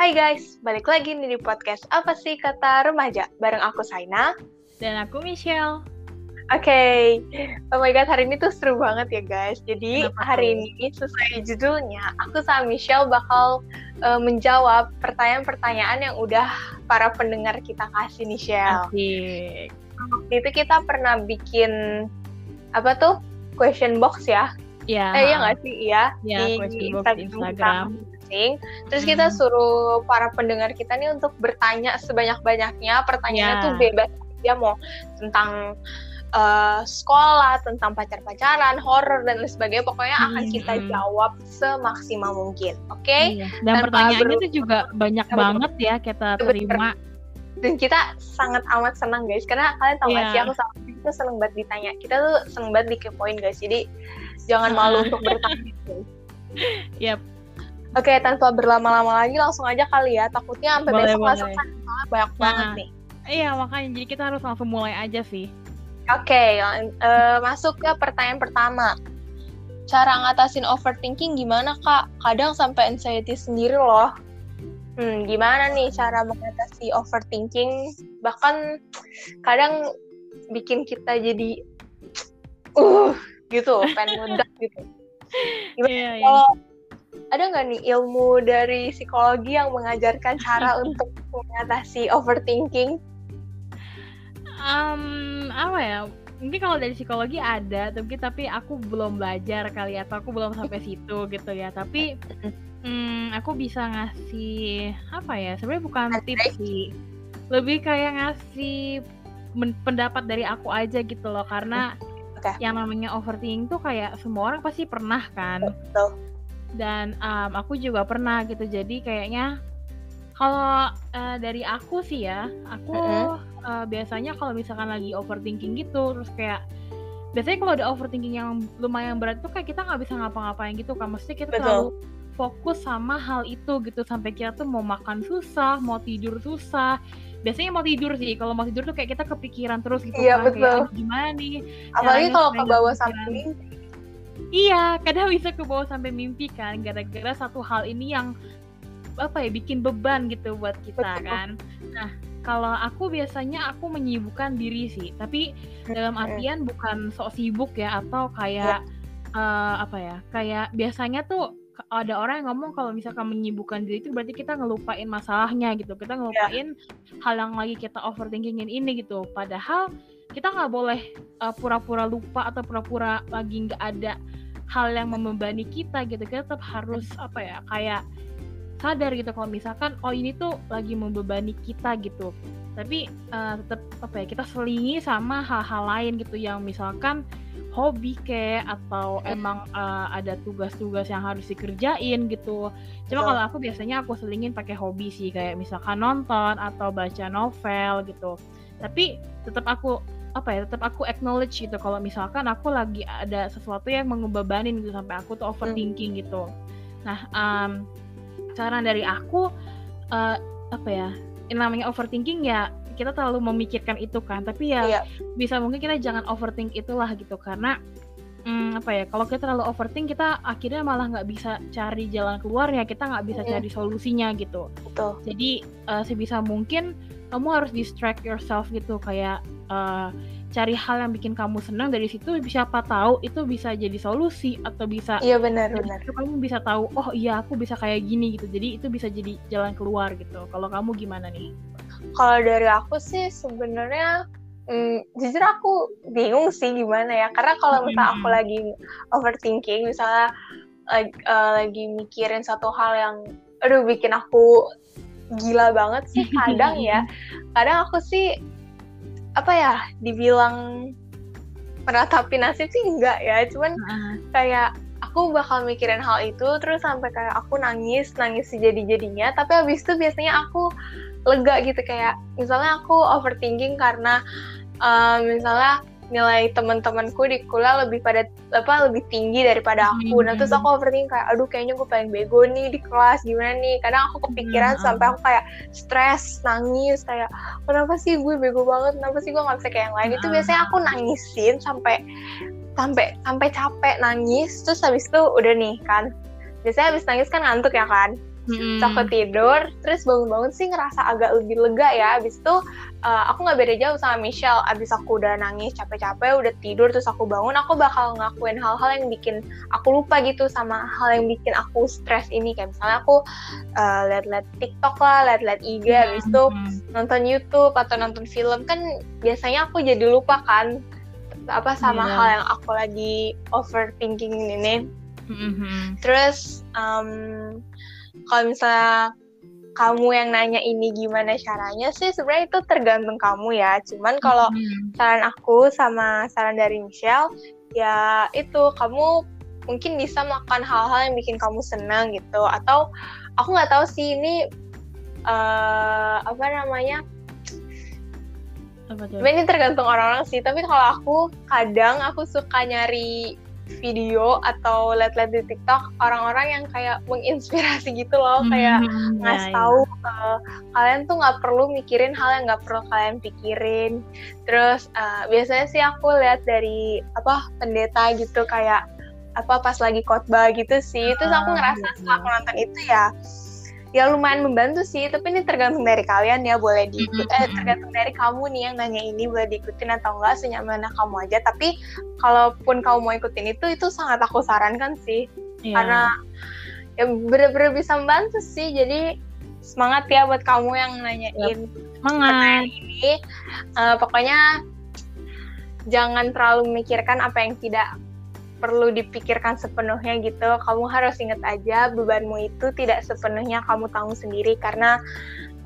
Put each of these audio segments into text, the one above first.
Hai guys, balik lagi nih di podcast Apa sih Kata Remaja bareng aku Saina dan aku Michelle. Oke, okay. oh my god hari ini tuh seru banget ya guys. Jadi Kenapa hari tuh? ini sesuai judulnya, aku sama Michelle bakal uh, menjawab pertanyaan-pertanyaan yang udah para pendengar kita kasih nih, Michelle. Waktu itu kita pernah bikin apa tuh question box ya? Ya. Eh iya nggak sih? Iya. Ya, di question box kita Instagram. Masing-masing. Terus kita Hmm. suruh para pendengar kita nih untuk bertanya sebanyak-banyaknya. Pertanyaannya Ya. tuh bebas dia mau tentang eh, sekolah, tentang pacar-pacaran, horor dan lain sebagainya. Pokoknya akan Hmm, kita hmm. jawab semaksimal mungkin. Oke? Iya. Dan Tanpa pertanyaannya tuh juga banyak banget ya kita terima. Dan kita sangat amat senang guys, karena kalian tahu nggak Iya. sih aku sama itu seneng banget ditanya. Kita tuh seneng banget dikepoin guys. Jadi jangan malu untuk bertanya. guys. Yap. Oke, tanpa berlama-lama lagi langsung aja kali ya. Takutnya sampai Boleh, besok boleh. selesai. Soalnya banyak banget Nah. nih. Iya, makanya jadi kita harus langsung mulai aja sih. Oke, lang- eh, masuk ke pertanyaan pertama. Cara ngatasin overthinking gimana kak? Kadang sampai anxiety sendiri loh. Hmm, gimana nih cara mengatasi overthinking? Bahkan kadang bikin kita jadi uh gitu, pengen meledak gitu. Gimana Iya, iya. kalau ada nggak nih ilmu dari psikologi yang mengajarkan cara untuk mengatasi overthinking? Em, apa ya? Mungkin kalau dari psikologi ada, tapi tapi aku belum belajar kali ya, atau aku belum sampai situ gitu ya. Tapi hmm, aku bisa ngasih apa ya? Sebenarnya bukan tips sih, lebih kayak ngasih pendapat dari aku aja gitu loh. Karena Oke. yang namanya overthinking tuh kayak semua orang pasti pernah kan. Betul. Dan em, aku juga pernah gitu. Jadi kayaknya kalau eh, dari aku sih ya, aku eh, biasanya kalau misalkan lagi overthinking gitu, terus kayak biasanya kalau ada overthinking yang lumayan berat tuh kayak kita nggak bisa ngapa-ngapain gitu kan. Maksudnya kita Betul. terlalu fokus sama hal itu gitu sampai kita tuh mau makan susah, mau tidur susah. Biasanya mau tidur sih. Kalau mau tidur tuh kayak kita kepikiran terus gitu Iya, kan. betul. Kayak "Aduh, gimana nih? Apalagi kalau ke bawah sampai kepikiran." mimpi. Iya, kadang bisa ke bawah sampai mimpi kan, gara-gara satu hal ini yang apa ya bikin beban gitu buat kita Betul. kan. Nah, kalau aku biasanya aku menyibukkan diri sih, tapi dalam artian bukan sok sibuk ya atau kayak eh, apa ya, kayak biasanya tuh ada orang yang ngomong kalau misalkan menyibukkan diri itu berarti kita ngelupain masalahnya gitu, kita ngelupain hal yang lagi kita overthinkingin ini gitu. Padahal kita nggak boleh uh, pura-pura lupa atau pura-pura lagi nggak ada hal yang membebani kita gitu. Kita tetap harus apa ya kayak sadar gitu kalau misalkan oh ini tuh lagi membebani kita gitu. Tapi uh, tetap apa ya kita selingi sama hal-hal lain gitu yang misalkan hobi kayak atau emang uh, ada tugas-tugas yang harus dikerjain gitu. Cuma Betul. kalau aku biasanya aku selingin pakai hobi sih kayak misalkan nonton atau baca novel gitu. Tapi tetap aku apa ya tetap aku acknowledge gitu kalau misalkan aku lagi ada sesuatu yang mengebebanin gitu sampai aku tuh overthinking gitu nah em, saran dari aku eh, apa ya namanya overthinking ya kita terlalu memikirkan itu kan tapi ya Iya. bisa mungkin kita jangan overthink itulah gitu karena hmm, apa ya kalau kita terlalu overthink kita akhirnya malah nggak bisa cari jalan keluarnya kita nggak bisa Mm. cari solusinya gitu Betul. jadi eh, sebisa mungkin kamu harus distract yourself gitu kayak eh, cari hal yang bikin kamu senang dari situ siapa tahu itu bisa jadi solusi atau bisa Iya benar benar. kamu bisa tahu oh iya aku bisa kayak gini gitu jadi itu bisa jadi jalan keluar gitu kalau kamu gimana nih Kalau dari aku sih sebenarnya hmm, jujur aku bingung sih gimana ya. Karena kalau misalnya aku Hmm. lagi overthinking, misalnya lagi, eh, lagi mikirin satu hal yang aduh bikin aku gila banget sih kadang ya. Kadang aku sih apa ya dibilang meratapi nasib sih enggak ya. Cuman kayak aku bakal mikirin hal itu terus sampai kayak aku nangis nangis sejadi-jadinya. Tapi habis itu biasanya aku lega gitu. Kayak misalnya aku overthinking karena eh, misalnya nilai teman-temanku di kuliah lebih pada apa lebih tinggi daripada aku nah terus Hmm. aku overthinking kayak aduh kayaknya gue paling bego nih di kelas gimana nih kadang aku kepikiran Hmm. sampai aku kayak stres nangis kayak kenapa sih gue bego banget kenapa sih gue nggak bisa kayak yang lain itu Hmm. biasanya aku nangisin sampai sampai sampai capek nangis terus habis itu udah nih kan biasanya habis nangis kan ngantuk ya kan Terus aku tidur, terus bangun-bangun sih ngerasa agak lebih lega ya. Abis itu uh, aku nggak beda jauh sama Michelle. Abis aku udah nangis capek-capek, udah tidur, terus aku bangun, aku bakal ngakuin hal-hal yang bikin aku lupa gitu sama hal yang bikin aku stres ini. Kayak misalnya aku uh, liat-liat TikTok lah, liat-liat IG, hmm. abis itu nonton YouTube atau nonton film. Kan biasanya aku jadi lupa kan apa sama yeah. hal yang aku lagi overthinking ini. Mm-hmm. Terus um, kalau misalnya kamu yang nanya ini gimana caranya sih sebenarnya itu tergantung kamu ya. Cuman kalau hmm. saran aku sama saran dari Michelle ya itu kamu mungkin bisa melakukan hal-hal yang bikin kamu senang gitu atau aku nggak tahu sih ini uh, apa namanya apa ini tergantung orang-orang sih tapi kalau aku kadang aku suka nyari video atau lihat-lihat di TikTok orang-orang yang kayak menginspirasi gitu loh hmm, kayak hmm, ngasih ya, tahu. Uh, kalian tuh nggak perlu mikirin hal yang nggak perlu kalian pikirin. Terus uh, biasanya sih aku lihat dari apa pendeta gitu kayak apa pas lagi khotbah gitu sih. Terus aku ah, ngerasa setelah aku nonton itu ya ya lumayan membantu sih tapi ini tergantung dari kalian ya boleh diikut eh tergantung dari kamu nih yang nanya ini boleh diikutin atau enggak senyaman kamu aja. Tapi kalaupun kamu mau ikutin itu itu sangat aku sarankan sih. Yeah. karena ya bener-bener bisa membantu sih. Jadi semangat ya buat kamu yang nanyain yep. semangat. ini. Uh, pokoknya jangan terlalu memikirkan apa yang tidak perlu dipikirkan sepenuhnya gitu. Kamu harus ingat aja bebanmu itu tidak sepenuhnya kamu tanggung sendiri karena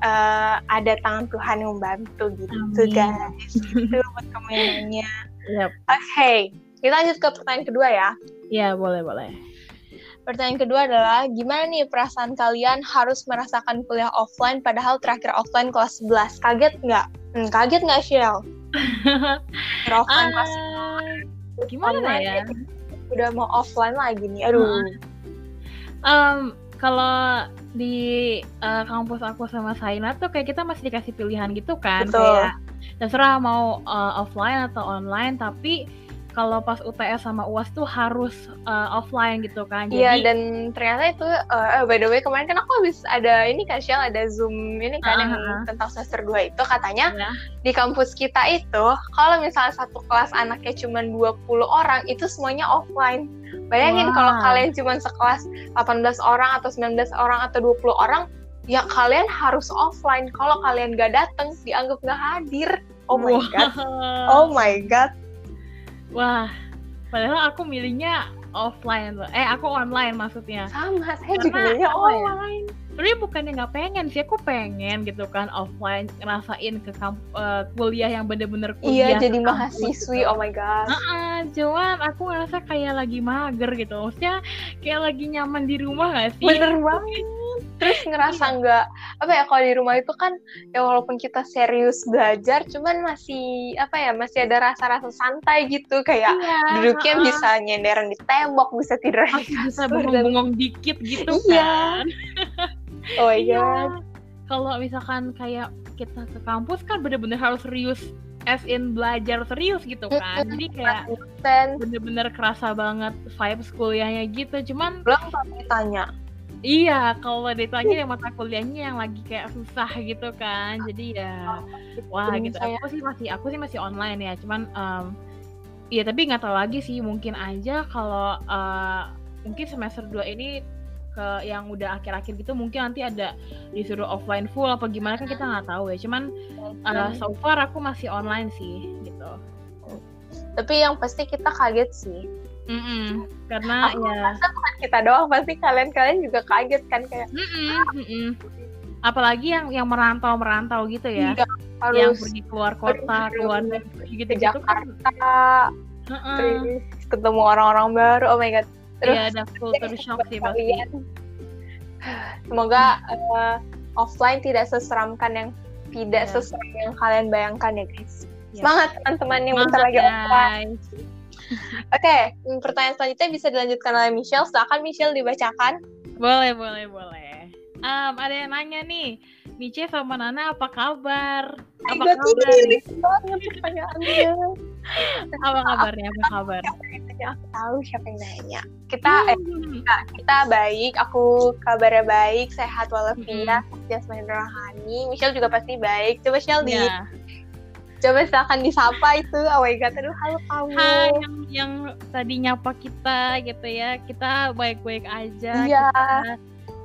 uh, ada tangan Tuhan yang membantu gitu Amin. guys. Itu buat kamu yang nanya. Yep. Oke, okay, kita lanjut ke pertanyaan kedua ya. Iya, boleh, boleh. Pertanyaan kedua adalah, gimana nih perasaan kalian harus merasakan kuliah offline padahal terakhir offline kelas 11? Kaget nggak? Hmm, kaget nggak, Shell? offline uh, gimana ya? Udah mau offline lagi nih aduh um, kalau di uh, kampus aku sama Saina tuh kayak kita masih dikasih pilihan gitu kan Betul. kayak terserah mau uh, offline atau online tapi kalau pas UTS sama UAS tuh harus uh, offline gitu kan. Iya dan ternyata itu uh, by the way kemarin kan aku habis ada ini kan Shell ada Zoom ini kan uh -huh. yang tentang semester 2 itu katanya yeah. di kampus kita itu kalau misalnya satu kelas anaknya cuma 20 orang itu semuanya offline. Bayangin wow. kalau kalian cuma sekelas 18 orang atau 19 orang atau 20 orang ya kalian harus offline. Kalau kalian gak datang dianggap gak hadir. Oh my wow. god. Oh my god Wah, padahal aku milihnya offline loh. Eh, aku online maksudnya. Sama, saya Karena, juga milihnya ya? online. Ya? Sebenarnya bukannya nggak pengen sih, aku pengen gitu kan offline ngerasain ke kamp uh, kuliah yang bener-bener kuliah. Iya, jadi mahasiswi. Gitu. Oh my god. Uh -uh, cuman aku ngerasa kayak lagi mager gitu. Maksudnya kayak lagi nyaman di rumah gak sih? Bener banget terus ngerasa iya. nggak apa ya kalau di rumah itu kan ya walaupun kita serius belajar cuman masih apa ya masih ada rasa-rasa santai gitu. Kayak iya, duduknya uh, bisa nyenderan di tembok bisa tidur di bisa bengong-bengong dikit gitu iya. kan. Oh iya. God. Kalau misalkan kayak kita ke kampus kan bener-bener harus serius as in belajar serius gitu kan. Jadi kayak bener-bener kerasa banget vibes kuliahnya gitu. Cuman belum tanya Iya, kalau ditanya yang mata kuliahnya yang lagi kayak susah gitu kan. Jadi ya wah gitu. Aku sih masih aku sih masih online ya. Cuman um, ya tapi nggak tahu lagi sih mungkin aja kalau uh, mungkin semester 2 ini ke yang udah akhir-akhir gitu mungkin nanti ada disuruh offline full apa gimana kan kita nggak tahu ya. Cuman uh, so far aku masih online sih gitu. Tapi yang pasti kita kaget sih Mm -mm. Karena Aku ya bukan kita doang pasti kalian-kalian juga kaget kan kayak mm -mm, mm -mm. apalagi yang yang merantau merantau gitu ya iya, harus yang pergi keluar kota keluar negeri gitu gitu Jakarta kan. uh -uh. ketemu orang-orang baru oh my god terus iya, ada culture shock sih pasti semoga uh, offline tidak seseramkan yang tidak yeah. seseram yang kalian bayangkan ya guys yeah. semangat teman-teman yang bentar lagi offline Oke, okay, pertanyaan selanjutnya bisa dilanjutkan oleh Michelle. Silakan Michelle dibacakan. Boleh, boleh, boleh. Um, ada yang nanya nih, Miche sama Nana apa kabar? Apa kabar? Ini pertanyaannya. apa kabarnya? Apa kabar? aku tahu siapa yang nanya kita eh, Hmm. kita, kita baik aku kabarnya baik sehat walafiat Hmm. Jasmine Rohani Michelle juga pasti baik coba Michelle di Ya. Coba silakan disapa itu oh my god aduh halo kamu Hai yang yang tadi nyapa kita gitu ya. Kita baik-baik aja. Iya. Kita,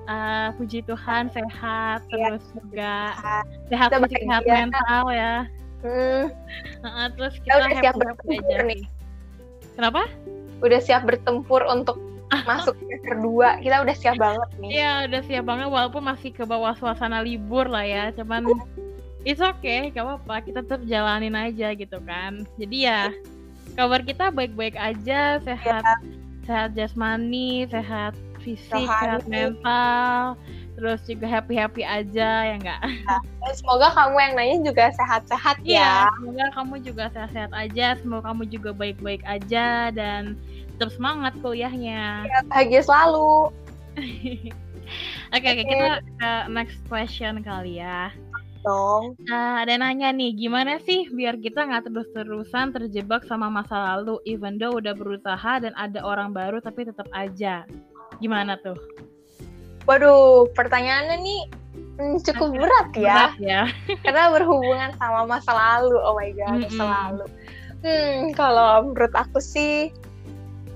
eh, puji Tuhan sehat Iya. terus juga Sehat. Kita fisik sehat mental ya. hmm, Heeh, terus kita kita udah siap bertempur aja. nih Kenapa? udah siap bertempur untuk masuk semester 2 kita udah siap banget nih Iya udah siap banget walaupun masih ke bawah suasana libur lah ya. Cuman it's okay, gak apa-apa. Kita tetap jalanin aja gitu kan. Jadi ya kabar kita baik-baik aja, sehat sehat jasmani, sehat fisik, sehat Rohani. mental, terus juga happy happy aja ya enggak? Dan semoga kamu yang nanya juga sehat-sehat ya Iya, semoga kamu juga sehat-sehat aja, semoga kamu juga baik-baik aja dan tetap semangat kuliahnya. Ya, bahagia selalu Oke, oke, kita ke next question kali ya. Dong Nah, ada nanya nih, gimana sih biar kita nggak terus-terusan terjebak sama masa lalu, even though udah berusaha dan ada orang baru tapi tetap aja. Gimana tuh? waduh pertanyaannya nih hmm, cukup berat ya Berat ya. karena berhubungan sama masa lalu oh my god masa Mm-mm. lalu hmm kalau menurut aku sih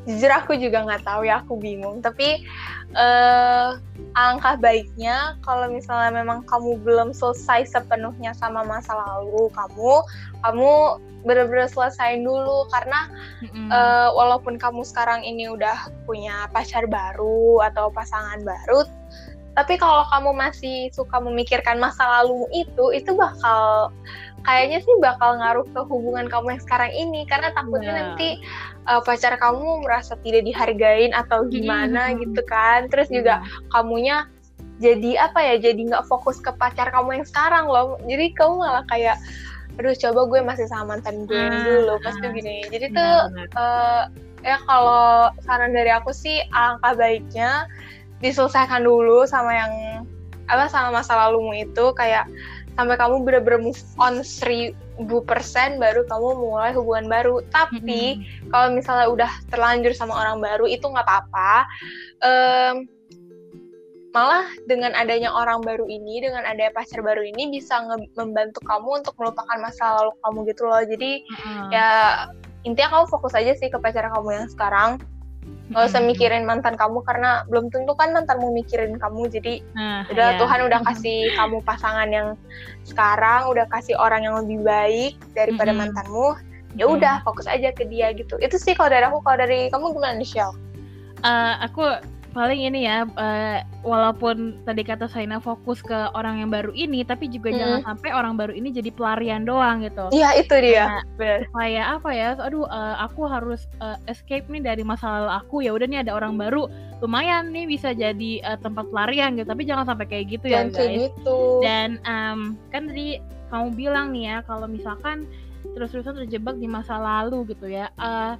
jujur aku juga nggak tahu ya aku bingung tapi eh alangkah baiknya kalau misalnya memang kamu belum selesai sepenuhnya sama masa lalu kamu kamu benar-benar selesaiin dulu karena Mm-mm. eh, walaupun kamu sekarang ini udah punya pacar baru atau pasangan baru tapi kalau kamu masih suka memikirkan masa lalu itu itu bakal kayaknya sih bakal ngaruh ke hubungan kamu yang sekarang ini karena takutnya Iya. nanti eh, pacar kamu merasa tidak dihargain atau gimana Mm-mm. gitu kan terus juga kamunya jadi apa ya jadi nggak fokus ke pacar kamu yang sekarang loh jadi kamu malah kayak aduh coba gue masih sama mantan gue Ah, dulu pasti ah. gini jadi tuh Benar-benar. eh ya kalau saran dari aku sih alangkah baiknya diselesaikan dulu sama yang apa sama masa lalumu itu kayak sampai kamu bener-bener move on seribu persen baru kamu mulai hubungan baru tapi Mm-mm. kalau misalnya udah terlanjur sama orang baru itu nggak apa-apa Em, malah dengan adanya orang baru ini dengan adanya pacar baru ini bisa nge- membantu kamu untuk melupakan masa lalu kamu gitu loh jadi Heeh. ya intinya kamu fokus aja sih ke pacar kamu yang sekarang nggak usah mikirin mantan kamu karena belum tentu kan mantanmu mikirin kamu. Jadi Nah, udah ya. Tuhan udah kasih kamu pasangan yang sekarang udah kasih orang yang lebih baik daripada Mm-mm. mantanmu ya udah fokus aja ke dia gitu. Itu sih kalau dari aku kalau dari kamu gimana Michelle Eh, aku paling ini ya eh, walaupun tadi kata Saina fokus ke orang yang baru ini tapi juga Hmm. jangan sampai orang baru ini jadi pelarian doang gitu. Iya itu dia. Nah, kayak apa ya aduh eh, aku harus eh, escape nih dari masa lalu aku. Ya udah nih ada orang baru. Lumayan nih bisa jadi eh, tempat pelarian gitu. Tapi jangan sampai kayak gitu ya dan kayak guys. gitu. Dan em, kan tadi kamu bilang nih ya kalau misalkan terus-terusan terjebak di masa lalu gitu ya eh,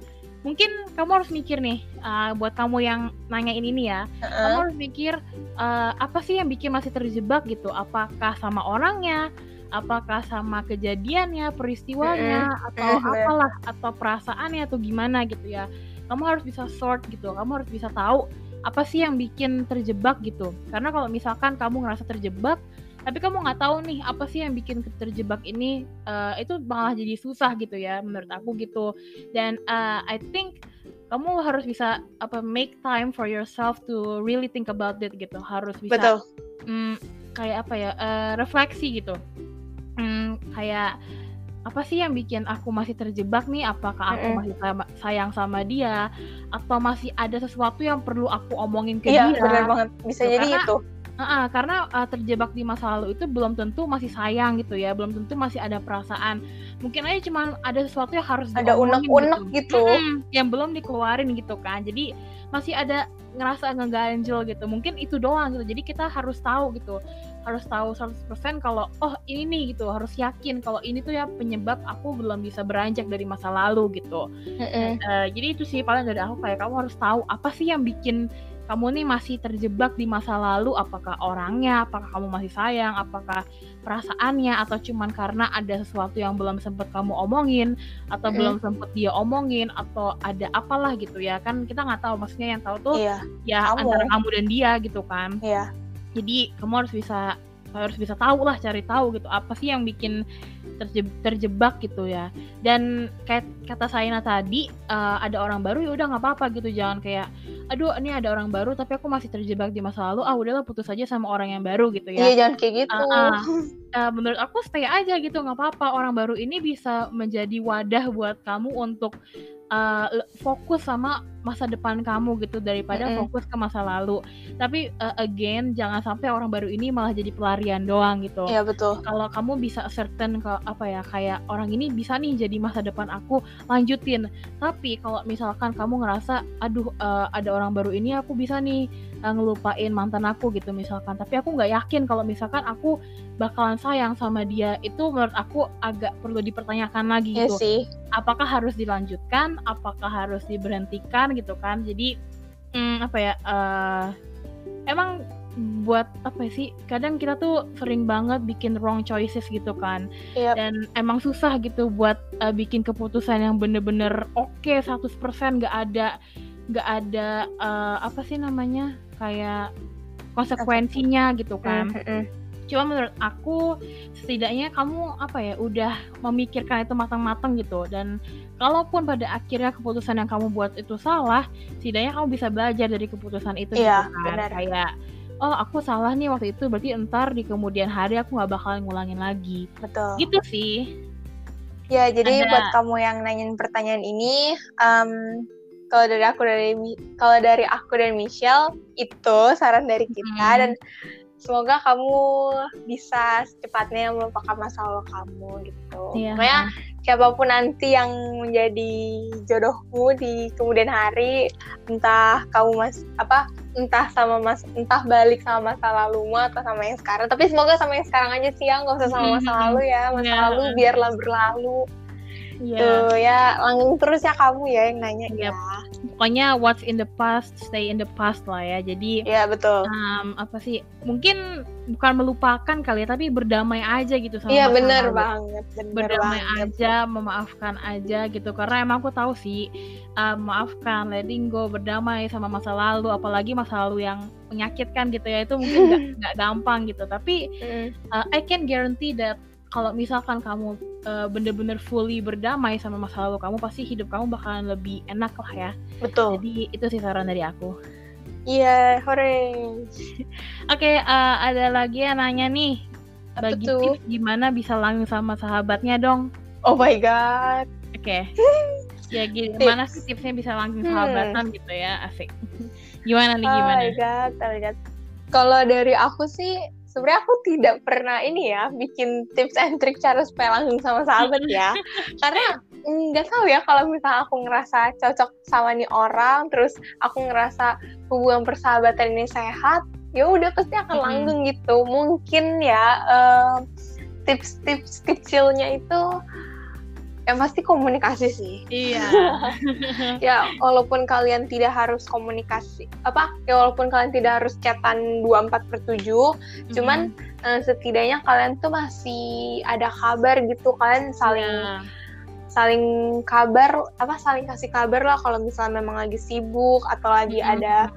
mungkin kamu harus mikir nih eh, buat kamu yang nanyain ini ya. Kamu Heeh. harus mikir eh, apa sih yang bikin masih terjebak gitu? Apakah sama orangnya? Apakah sama kejadiannya peristiwanya atau Mm, bener. apalah atau perasaannya atau gimana gitu ya? Kamu harus bisa sort gitu. Kamu harus bisa tahu apa sih yang bikin terjebak gitu. Karena kalau misalkan kamu ngerasa terjebak tapi kamu nggak tahu nih apa sih yang bikin terjebak ini eh, itu malah jadi susah gitu ya menurut aku gitu. Dan eh, I think kamu harus bisa apa make time for yourself to really think about it gitu. Harus bisa betul. mm, kayak apa ya eh, refleksi gitu. Hmm, kayak apa sih yang bikin aku masih terjebak nih? Apakah aku Mm-mm. masih sama- sayang sama dia? Atau masih ada sesuatu yang perlu aku omongin ke iya dia? benar banget. Bisa Gitu, jadi karena- itu Heeh, karena uh, terjebak di masa lalu itu belum tentu masih sayang gitu ya, belum tentu masih ada perasaan. Mungkin aja cuma ada sesuatu yang harus ada unek-unek gitu, Mm-mm, yang belum dikeluarin gitu kan. Jadi masih ada ngerasa ngeganjel gitu. Mungkin itu doang gitu. Jadi kita harus tahu gitu. Harus tahu 100% kalau oh ini nih gitu, harus yakin kalau ini tuh ya penyebab aku belum bisa beranjak dari masa lalu gitu. Mm-mm. Eh, jadi itu sih paling dari aku kayak kamu harus tahu apa sih yang bikin kamu nih masih terjebak di masa lalu apakah orangnya apakah kamu masih sayang apakah perasaannya atau cuman karena ada sesuatu yang belum sempat kamu omongin atau mm. belum sempat dia omongin atau ada apalah gitu ya kan kita nggak tahu maksudnya yang tahu tuh iya. ya kamu. antara kamu dan dia gitu kan iya. jadi kamu harus bisa harus bisa tahu lah cari tahu gitu apa sih yang bikin terjebak, terjebak gitu ya dan kayak kata Saina tadi uh, ada orang baru ya udah nggak apa-apa gitu jangan kayak aduh ini ada orang baru tapi aku masih terjebak di masa lalu. Ah udahlah putus aja sama orang yang baru gitu ya. Iya jangan kayak gitu. Uh, uh, uh, menurut aku stay aja gitu nggak apa-apa. Orang baru ini bisa menjadi wadah buat kamu untuk uh, fokus sama masa depan kamu gitu daripada mm -hmm. fokus ke masa lalu. Tapi uh, again jangan sampai orang baru ini malah jadi pelarian doang gitu. Iya betul. Kalau kamu bisa certain ke apa ya kayak orang ini bisa nih jadi masa depan aku lanjutin. Tapi kalau misalkan kamu ngerasa aduh uh, ada orang baru ini aku bisa nih uh, ngelupain mantan aku gitu misalkan. Tapi aku nggak yakin kalau misalkan aku bakalan sayang sama dia itu menurut aku agak perlu dipertanyakan lagi iya gitu. sih. Apakah harus dilanjutkan? Apakah harus diberhentikan gitu kan? Jadi hmm, apa ya? Uh, emang buat apa sih kadang kita tuh sering banget bikin wrong choices gitu kan yep. dan emang susah gitu buat uh, bikin keputusan yang bener-bener oke okay, 100% gak ada gak ada uh, apa sih namanya kayak konsekuensinya gitu kan mm -hmm cuma menurut aku setidaknya kamu apa ya udah memikirkan itu matang-matang gitu. Dan kalaupun pada akhirnya keputusan yang kamu buat itu salah setidaknya kamu bisa belajar dari keputusan itu iya, gitu kan. kayak oh aku salah nih waktu itu berarti entar di kemudian hari aku nggak bakal ngulangin lagi. Betul. Gitu sih. Ya jadi Ada... buat kamu yang nanyain pertanyaan ini um, kalau dari aku dari kalau dari aku dan Michelle itu saran dari kita hmm. dan semoga kamu bisa secepatnya melupakan masa lalu kamu gitu. Iya. Pokoknya siapa pun nanti yang menjadi jodohmu di kemudian hari, entah kamu mas apa entah sama mas entah balik sama masa lalumu atau sama yang sekarang. Tapi semoga sama yang sekarang aja sih ya, nggak usah sama masa lalu ya. Masa yeah. lalu biarlah berlalu. Yeah. Tuh ya langgeng terus ya kamu ya yang nanya yep. ya. Pokoknya what's in the past stay in the past lah ya. Jadi ya betul. Um, apa sih? Mungkin bukan melupakan kali ya, tapi berdamai aja gitu sama Iya benar banget. Bener berdamai banget. aja, memaafkan aja gitu. Karena emang aku tahu sih, um, maafkan, letting go, berdamai sama masa lalu, apalagi masa lalu yang menyakitkan gitu ya itu mungkin nggak gampang gitu. Tapi uh, I can guarantee that kalau misalkan kamu uh, bener-bener fully berdamai sama masa lalu kamu pasti hidup kamu bakalan lebih enak lah ya. Betul. Jadi itu sih saran dari aku. Iya yeah, hore oke okay, uh, eh, ada lagi yang nanya nih. Bagi tips gimana bisa langsung sama sahabatnya dong? Oh my god. Oke. Okay. ya gimana sih tipsnya bisa langsung hmm. sahabatan gitu ya asik. Gimana nih gimana? Oh my god oh my god. Kalau dari aku sih sebenarnya aku tidak pernah ini ya bikin tips and trick cara supaya langsung sama sahabat ya. Karena nggak tahu ya kalau misalnya aku ngerasa cocok sama nih orang terus aku ngerasa hubungan persahabatan ini sehat ya udah pasti akan langgeng gitu. Mungkin ya tips-tips uh, kecilnya itu yang pasti komunikasi sih. Iya. ya walaupun kalian tidak harus komunikasi apa ya walaupun kalian tidak harus chatan 24 per 7 mm-hmm. cuman uh, setidaknya kalian tuh masih ada kabar gitu kalian saling yeah. saling kabar apa saling kasih kabar lah kalau misalnya memang lagi sibuk atau lagi mm-hmm. ada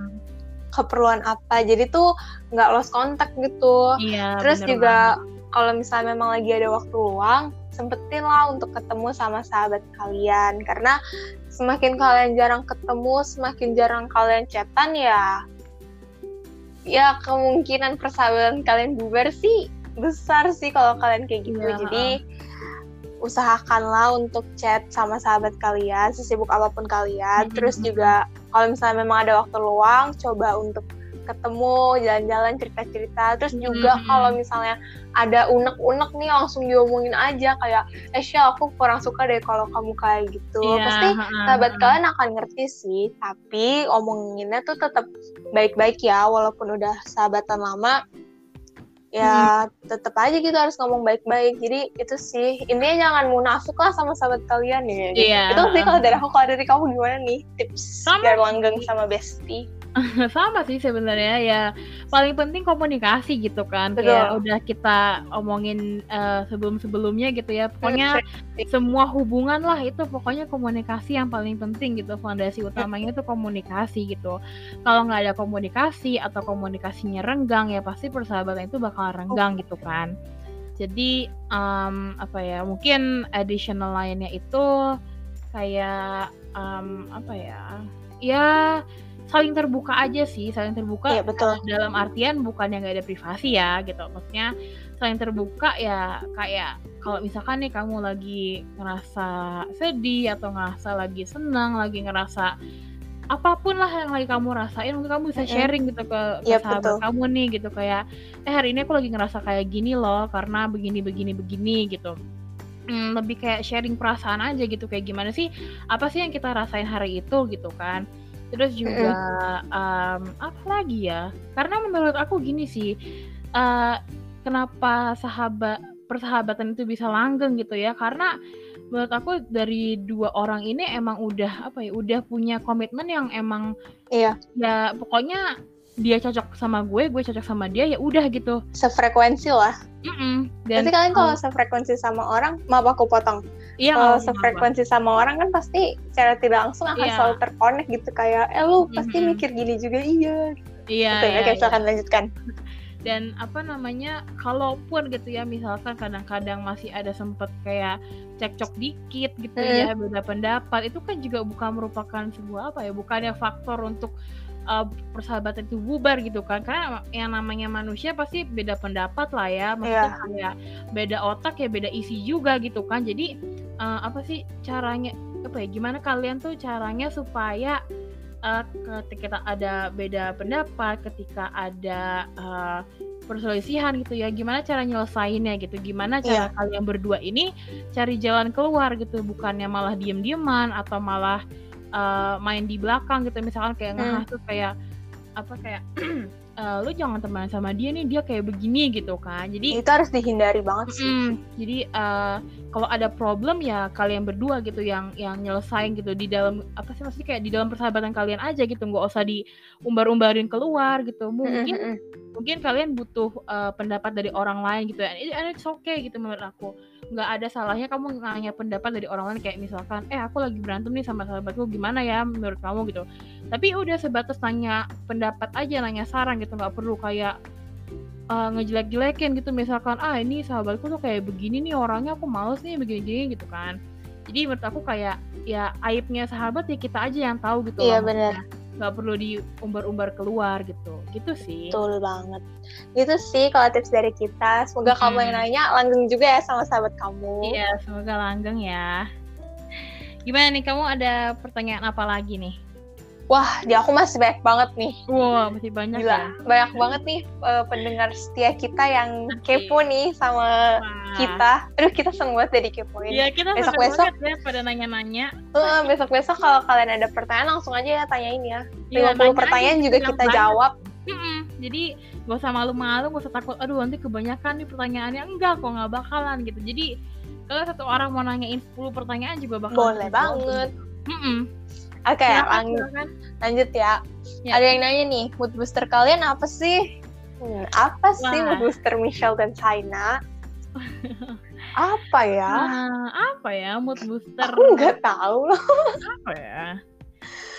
keperluan apa jadi tuh nggak lost kontak gitu. Iya, Terus juga kalau misalnya memang lagi ada waktu luang sempetin lah untuk ketemu sama sahabat kalian karena semakin kalian jarang ketemu semakin jarang kalian chatan ya ya kemungkinan persahabatan kalian bubar sih besar sih kalau kalian kayak gitu ya. jadi usahakanlah untuk chat sama sahabat kalian sesibuk apa pun kalian -hmm. terus juga kalau misalnya memang ada waktu luang coba untuk ketemu jalan-jalan cerita-cerita terus juga hmm. kalau misalnya ada unek-unek nih langsung diomongin aja kayak eh Syah aku kurang suka deh kalau kamu kayak gitu yeah. pasti sahabat kalian akan ngerti sih tapi omonginnya tuh tetap baik-baik ya walaupun udah sahabatan lama ya hmm. tetap aja gitu harus ngomong baik-baik jadi itu sih intinya jangan munafik lah sama sahabat kalian ya yeah. itu sih kalau dari aku kalau dari kamu gimana nih tips biar langgeng sama bestie sama sih sebenarnya ya paling penting komunikasi gitu kan Betul. kayak udah kita omongin uh, sebelum-sebelumnya gitu ya pokoknya semua hubungan lah itu pokoknya komunikasi yang paling penting gitu fondasi utamanya itu komunikasi gitu. Kalau nggak ada komunikasi atau komunikasinya renggang ya pasti persahabatan itu bakal renggang gitu kan. Jadi um, apa ya mungkin additional lainnya itu kayak um, apa ya ya saling terbuka aja sih saling terbuka iya, betul. dalam artian bukan yang gak ada privasi ya gitu. Maksudnya saling terbuka ya kayak kalau misalkan nih kamu lagi ngerasa sedih atau ngerasa lagi senang lagi ngerasa apa pun lah yang lagi kamu rasain mungkin kamu bisa sharing gitu ke, ke yep, sahabat betul. kamu nih gitu. Kayak eh hari ini aku lagi ngerasa kayak gini loh karena begini begini begini gitu. Hmm, lebih kayak sharing perasaan aja gitu kayak gimana sih apa sih yang kita rasain hari itu gitu kan terus juga um, apa lagi ya? Karena menurut aku gini sih uh, kenapa sahabat persahabatan itu bisa langgeng gitu ya? Karena menurut aku dari dua orang ini emang udah apa ya udah punya komitmen yang emang iya. ya pokoknya dia cocok sama gue gue cocok sama dia ya udah gitu sefrekuensi lah mm -mm. Dan, Berarti kalian kalau sefrekuensi sama orang maaf aku potong Iya, kalau sefrekuensi sama orang kan pasti secara tidak langsung akan Iya. selalu terkonek gitu kayak eh lu pasti Mhm. mikir gini juga iya iya, Betul, iya, oke iya. silakan lanjutkan dan apa namanya kalaupun gitu ya misalkan kadang-kadang masih ada sempet kayak cekcok dikit gitu Hmm. ya beda pendapat itu kan juga bukan merupakan sebuah apa ya bukannya faktor untuk uh, persahabatan itu bubar gitu kan. Karena yang namanya manusia pasti beda pendapat lah ya. Maksudnya Iya. kayak beda otak ya beda isi juga gitu kan. Jadi uh, apa sih caranya apa ya gimana kalian tuh caranya supaya uh, ketika ada beda pendapat, ketika ada uh, perselisihan gitu ya, gimana cara nyelesainnya gitu, gimana cara kalian berdua ini cari jalan keluar gitu, bukannya malah diem-dieman atau malah uh, main di belakang gitu, misalkan kayak Hmm. ngehasut kayak apa kayak "Eh, lu jangan teman sama dia nih, dia kayak begini gitu kan, jadi itu harus dihindari banget sih. Mm, jadi eh, kalau ada problem ya kalian berdua gitu yang yang nyelesain gitu di dalam apa sih maksudnya kayak di dalam persahabatan kalian aja gitu. Nggak usah diumbar-umbarin keluar gitu. Mungkin mungkin kalian butuh eh, pendapat dari orang lain gitu ya. And it's okay gitu menurut aku. Nggak ada salahnya kamu nanya pendapat dari orang lain. Kayak misalkan eh aku lagi berantem nih sama sahabatku. Gimana ya menurut kamu? gitu. Tapi udah sebatas nanya pendapat aja nanya saran gitu. Nggak perlu kayak uh, ngejelek-jelekin gitu. Misalkan ah ini sahabatku tuh kayak begini nih orangnya aku males nih begini-gini gitu kan. Jadi menurut aku kayak ya aibnya sahabat ya kita aja yang tahu gitu Iya, maksudnya. nggak perlu diumbar-umbar keluar gitu. Gitu sih. Betul banget. Gitu sih kalau tips dari kita. Semoga Mm-mm. kamu yang nanya langgeng juga ya sama sahabat kamu. Iya semoga langgeng ya. Gimana nih kamu ada pertanyaan apa lagi nih wah di aku masih banyak banget nih wow masih banyak Gila, ya banyak banget nih eh, pendengar setia kita yang kepo nih sama Wah. kita. Aduh, kita seneng banget jadi kepoin. Iya kita Besok-besok- besok ya pada nanya-nanya Eh, besok-besok kalau kalian ada pertanyaan langsung aja ya tanyain ya. 50 Iya, nanya pertanyaan aja, juga kita banyak. jawab. Mm-mm. Jadi gak usah malu-malu, gak usah takut. Aduh nanti kebanyakan nih pertanyaannya enggak kok nggak bakalan gitu. Jadi kalau satu orang mau nanyain 10 pertanyaan juga bakal Boleh banget. Mm-mm. Oke, Silakan, lang- silakan. lanjut ya. Ya. Ada yang nanya nih, mood booster kalian apa sih? Hmm, apa sih Wah. mood booster Michelle dan China? apa ya? Nah, apa ya mood booster? Aku nggak tahu loh. apa ya?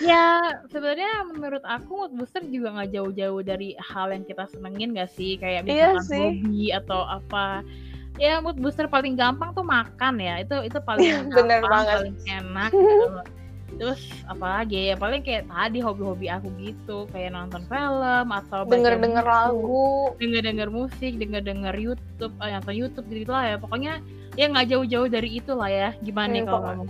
Ya sebenarnya menurut aku mood booster juga nggak jauh-jauh dari hal yang kita senengin gak sih kayak Iya misalkan sih. hobi atau apa. Ya mood booster paling gampang tuh makan ya itu itu paling Iya, gampang, bener banget. paling enak. Gitu. Terus apalagi ya paling kayak tadi hobi-hobi aku gitu kayak nonton film atau baca Denger-denger buku, lagu. denger-denger musik, denger-denger YouTube, eh, atau YouTube gitu lah ya. Pokoknya ya nggak jauh-jauh dari itu lah ya. Gimana Hmm, kalau kamu?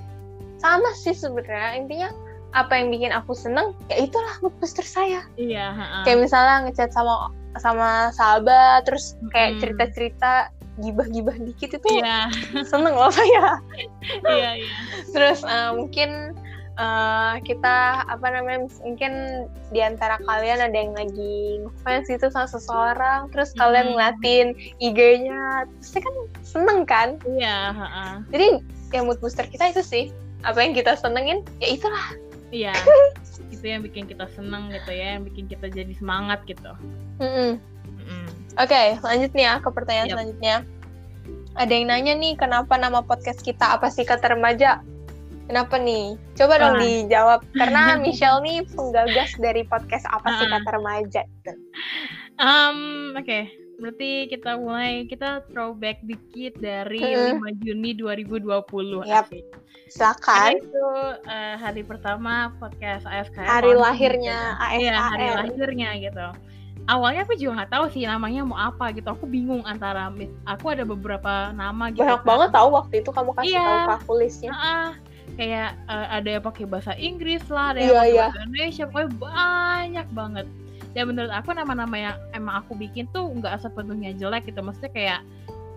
Sama sih sebenarnya. Intinya apa yang bikin aku seneng, ya itulah booster saya. Iya, ha-ha. kayak misalnya ngechat sama sama sahabat terus kayak Mm-mm. cerita-cerita gibah-gibah dikit itu Iya, seneng loh saya iya, iya. terus eh, mungkin eh, kita apa namanya mungkin di antara kalian ada yang lagi ngefans gitu sama seseorang terus kalian Mm. ngeliatin IG-nya pasti kan seneng kan Iya, ha-ha. jadi ya mood booster kita itu sih apa yang kita senengin ya itulah iya itu yang bikin kita seneng gitu ya yang bikin kita jadi semangat gitu. Mm. Oke, lanjut nih ya ke pertanyaan Yap. selanjutnya. Ada yang nanya nih, kenapa nama podcast kita apa sih kata remaja? Kenapa nih? Coba dong Wah. dijawab. Karena Michelle nih penggagas dari podcast apa sih Ah. kata remaja? Um, oke berarti kita mulai kita throwback dikit dari Mm-mm. 5 Juni 2020 Yap. asik. Silakan. Karena itu eh, hari pertama podcast ASKR Hari launching lahirnya gitu. Iya, hari lahirnya gitu. Awalnya aku juga nggak tahu sih namanya mau apa gitu. Aku bingung antara aku ada beberapa nama gitu. Banyak kan. banget tahu waktu itu kamu kasih Iya. tahu aku listnya. Heeh. Kayak eh, ada yang pakai bahasa Inggris lah, ada yang pakai iya. bahasa Indonesia, pokoknya banyak banget. Dan menurut aku nama-nama yang emang aku bikin tuh nggak sepenuhnya jelek gitu. Maksudnya kayak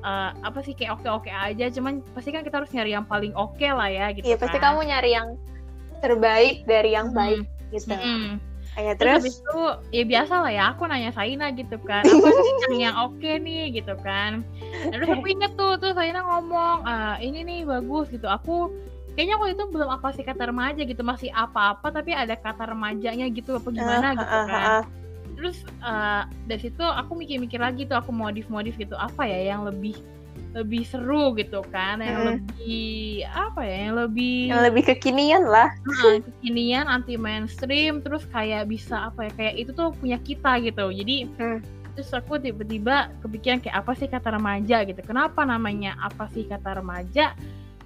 eh, apa sih kayak oke-oke aja, cuman pasti kan kita harus nyari yang paling oke lah ya gitu Iya, pasti kan. kamu nyari yang terbaik dari yang Hmm. baik gitu. Mm-mm. Kayak Terus terus, habis itu ya biasa lah ya aku nanya Saina gitu kan apa sih yang yang oke nih gitu kan Nah, terus aku inget tuh tuh Saina ngomong "Ah, ini nih bagus gitu aku kayaknya waktu itu belum apa sih kata remaja gitu masih apa-apa tapi ada kata remajanya gitu apa gimana Ah, gitu kan ah. terus eh, dari situ aku mikir-mikir lagi tuh aku modif-modif gitu apa ya yang lebih lebih seru gitu kan yang Mm. lebih apa ya yang lebih yang lebih kekinian lah. Nah, kekinian anti mainstream terus kayak bisa apa ya kayak itu tuh punya kita gitu jadi Hmm. terus aku tiba-tiba kepikiran kayak apa sih kata remaja gitu kenapa namanya apa sih kata remaja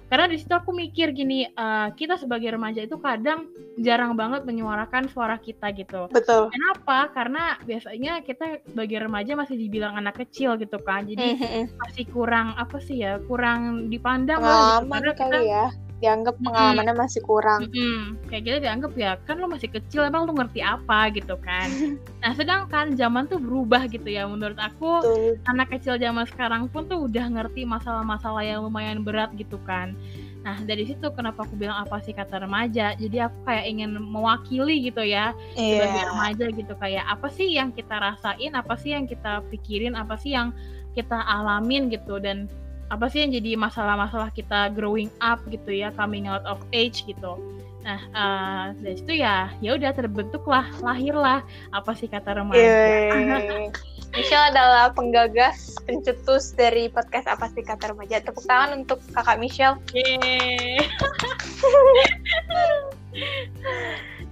karena di situ aku mikir gini eh, kita sebagai remaja itu kadang jarang banget menyuarakan suara kita gitu Betul. kenapa karena biasanya kita sebagai remaja masih dibilang anak kecil gitu kan jadi Mm-mm. masih kurang apa sih ya kurang dipandang lah gitu. Karena ya. Dianggap pengalamannya masih kurang. Mm-mm. kayak kita dianggap ya kan lo masih kecil emang lo ngerti apa gitu kan nah sedangkan zaman tuh berubah gitu ya menurut aku Betul. anak kecil zaman sekarang pun tuh udah ngerti masalah-masalah yang lumayan berat gitu kan nah dari situ kenapa aku bilang apa sih kata remaja jadi aku kayak ingin mewakili gitu ya sebagai Iya. remaja gitu kayak apa sih yang kita rasain apa sih yang kita pikirin apa sih yang kita alamin gitu dan apa sih yang jadi masalah-masalah kita growing up gitu ya coming out of age gitu nah eh, dari situ ya ya udah terbentuklah lahirlah apa sih kata remaja. Michelle adalah penggagas, pencetus dari podcast apa sih kata remaja. Tepuk tangan untuk kakak Michelle. Yeay.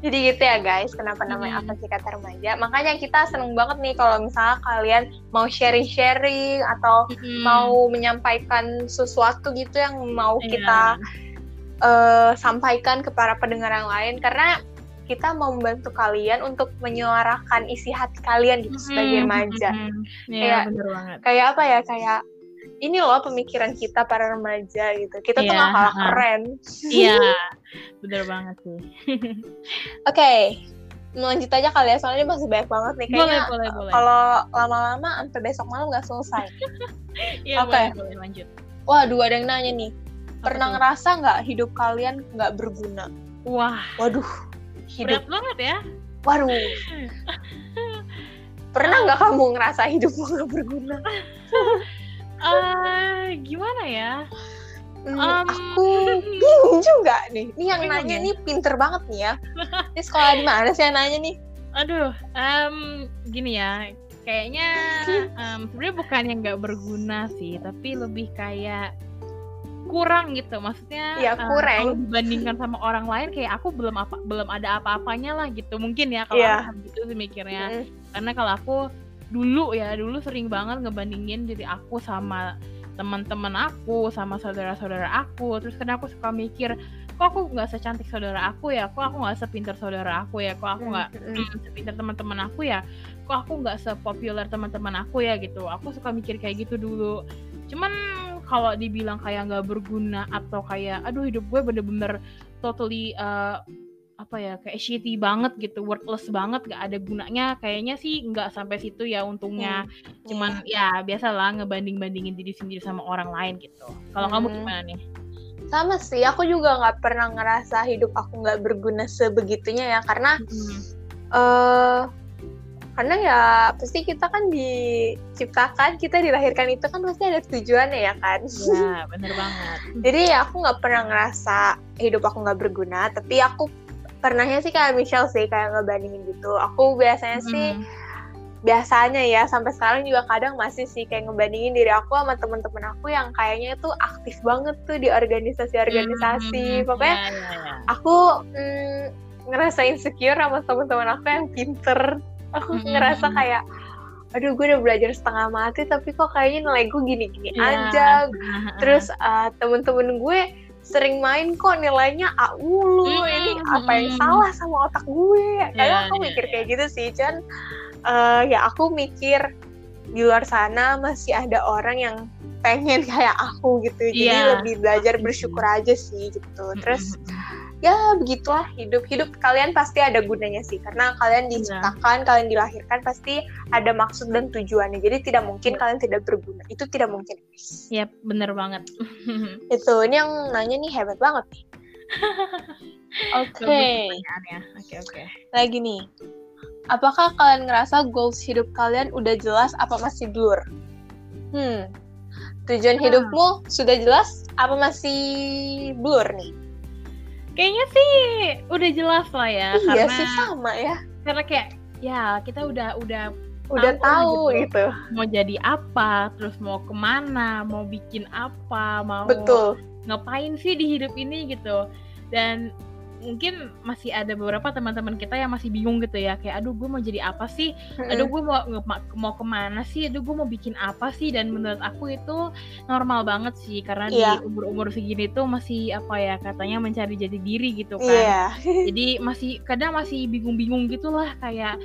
Jadi gitu ya guys, kenapa namanya Hmm. apa sih kata remaja. Makanya kita seneng banget nih kalau misalnya kalian mau sharing-sharing atau Mm-mm. mau menyampaikan sesuatu gitu yang mau Iya. kita eh, sampaikan ke para pendengar yang lain. Karena kita mau membantu kalian untuk menyuarakan isi hati kalian gitu sebagai Mm-mm. remaja. Iya Kayak- bener banget kayak apa ya kayak ini loh pemikiran kita para remaja gitu. Kita tuh Iya, nggak kalah keren. Iya bener banget sih. Oke lanjut aja kali ya soalnya masih banyak banget nih. Kayaknya boleh boleh. kalau lama-lama sampai besok malam nggak selesai. Iya oke. boleh boleh lanjut. Waduh ada yang nanya nih. Pernah ngerasa nggak hidup kalian nggak berguna? Wah. Waduh hidup. Berat banget ya. Waduh. Pernah nggak kamu ngerasa hidupmu nggak berguna eh gimana ya Hmm, Um, aku bingung juga nih. Ini yang Bingung nanya ya? nih pinter banget nih ya. Ini sekolah di mana sih yang nanya nih? aduh em, gini ya kayaknya em, sebenarnya bukan yang nggak berguna sih tapi lebih kayak kurang gitu maksudnya eh, kurang. kalau dibandingkan sama orang lain kayak aku belum apa belum ada apa-apanya lah gitu mungkin ya kalau aku gitu sih mikirnya Mm, karena kalau aku dulu ya dulu sering banget ngebandingin diri aku sama teman-teman aku sama saudara-saudara aku. Terus kadang aku suka mikir kok aku nggak secantik saudara aku ya? Kok aku nggak sepintar saudara aku ya? Kok aku nggak mm, sepintar teman-teman aku ya? Kok aku nggak sepopuler teman-teman aku ya? Gitu. Aku suka mikir kayak gitu dulu. Cuman kalau dibilang kayak nggak berguna atau kayak aduh hidup gue bener-bener totally uh, apa ya kayak shitty banget gitu worthless banget gak ada gunanya kayaknya sih nggak sampai situ ya untungnya cuman ya biasalah ngebanding bandingin diri sendiri sama orang lain gitu kalau kamu Hmm. gimana nih sama sih. Aku juga nggak pernah ngerasa hidup aku nggak berguna sebegitunya ya. Karena Hmm. eh karena ya pasti kita kan diciptakan, kita dilahirkan itu kan pasti ada tujuannya ya kan. ya bener banget Jadi ya aku nggak pernah ngerasa hidup aku nggak berguna, tapi aku pernahnya sih kayak Michelle sih kayak ngebandingin gitu. Aku biasanya sih Hmm. biasanya ya sampai sekarang juga kadang masih sih kayak ngebandingin diri aku sama temen-temen aku yang kayaknya tuh aktif banget tuh di organisasi-organisasi. Hmm, Pokoknya ya, ya, ya. aku mm, ngerasa insecure sama teman-teman aku yang pinter. Aku Mm-mm. ngerasa kayak, aduh gue udah belajar setengah mati tapi kok kayaknya nilai gue gini-gini Iya. aja. Terus uh, temen-temen gue sering main kok nilainya A mulu. Mm-mm, Ini apa yang salah sama otak gue? Kadang Iya, aku iya, mikir iya. kayak gitu sih, Cuman uh, ya aku mikir di luar sana masih ada orang yang pengen kayak aku gitu. Jadi Iya. lebih belajar bersyukur aja sih gitu. Terus Mm-mm. Ya begitulah hidup hidup kalian pasti ada gunanya sih karena kalian Iya. diciptakan kalian dilahirkan pasti ada maksud dan tujuannya jadi tidak mungkin Iya. kalian tidak berguna itu tidak mungkin guys Yap, bener banget. itu ini yang nanya nih hebat banget nih oke. Oke, oke. lagi nih apakah kalian ngerasa goals hidup kalian udah jelas apa masih blur hmm tujuan Hmm. hidupmu sudah jelas apa masih blur nih Kayaknya sih udah jelas lah ya, iya karena sih sama ya karena kayak ya kita udah udah udah Tahu tahu gitu. gitu mau jadi apa, terus mau ke mana, mau bikin apa, mau betul ngapain sih di hidup ini gitu. Dan mungkin masih ada beberapa teman-teman kita yang masih bingung gitu ya, kayak aduh gue mau jadi apa sih? Aduh gue mau mau ke mana sih? Aduh gue mau bikin apa sih? Dan menurut aku itu normal banget sih karena Iya. di umur-umur segini tuh masih apa ya katanya mencari jati diri gitu kan. Iya. Jadi masih kadang masih bingung-bingung gitulah kayak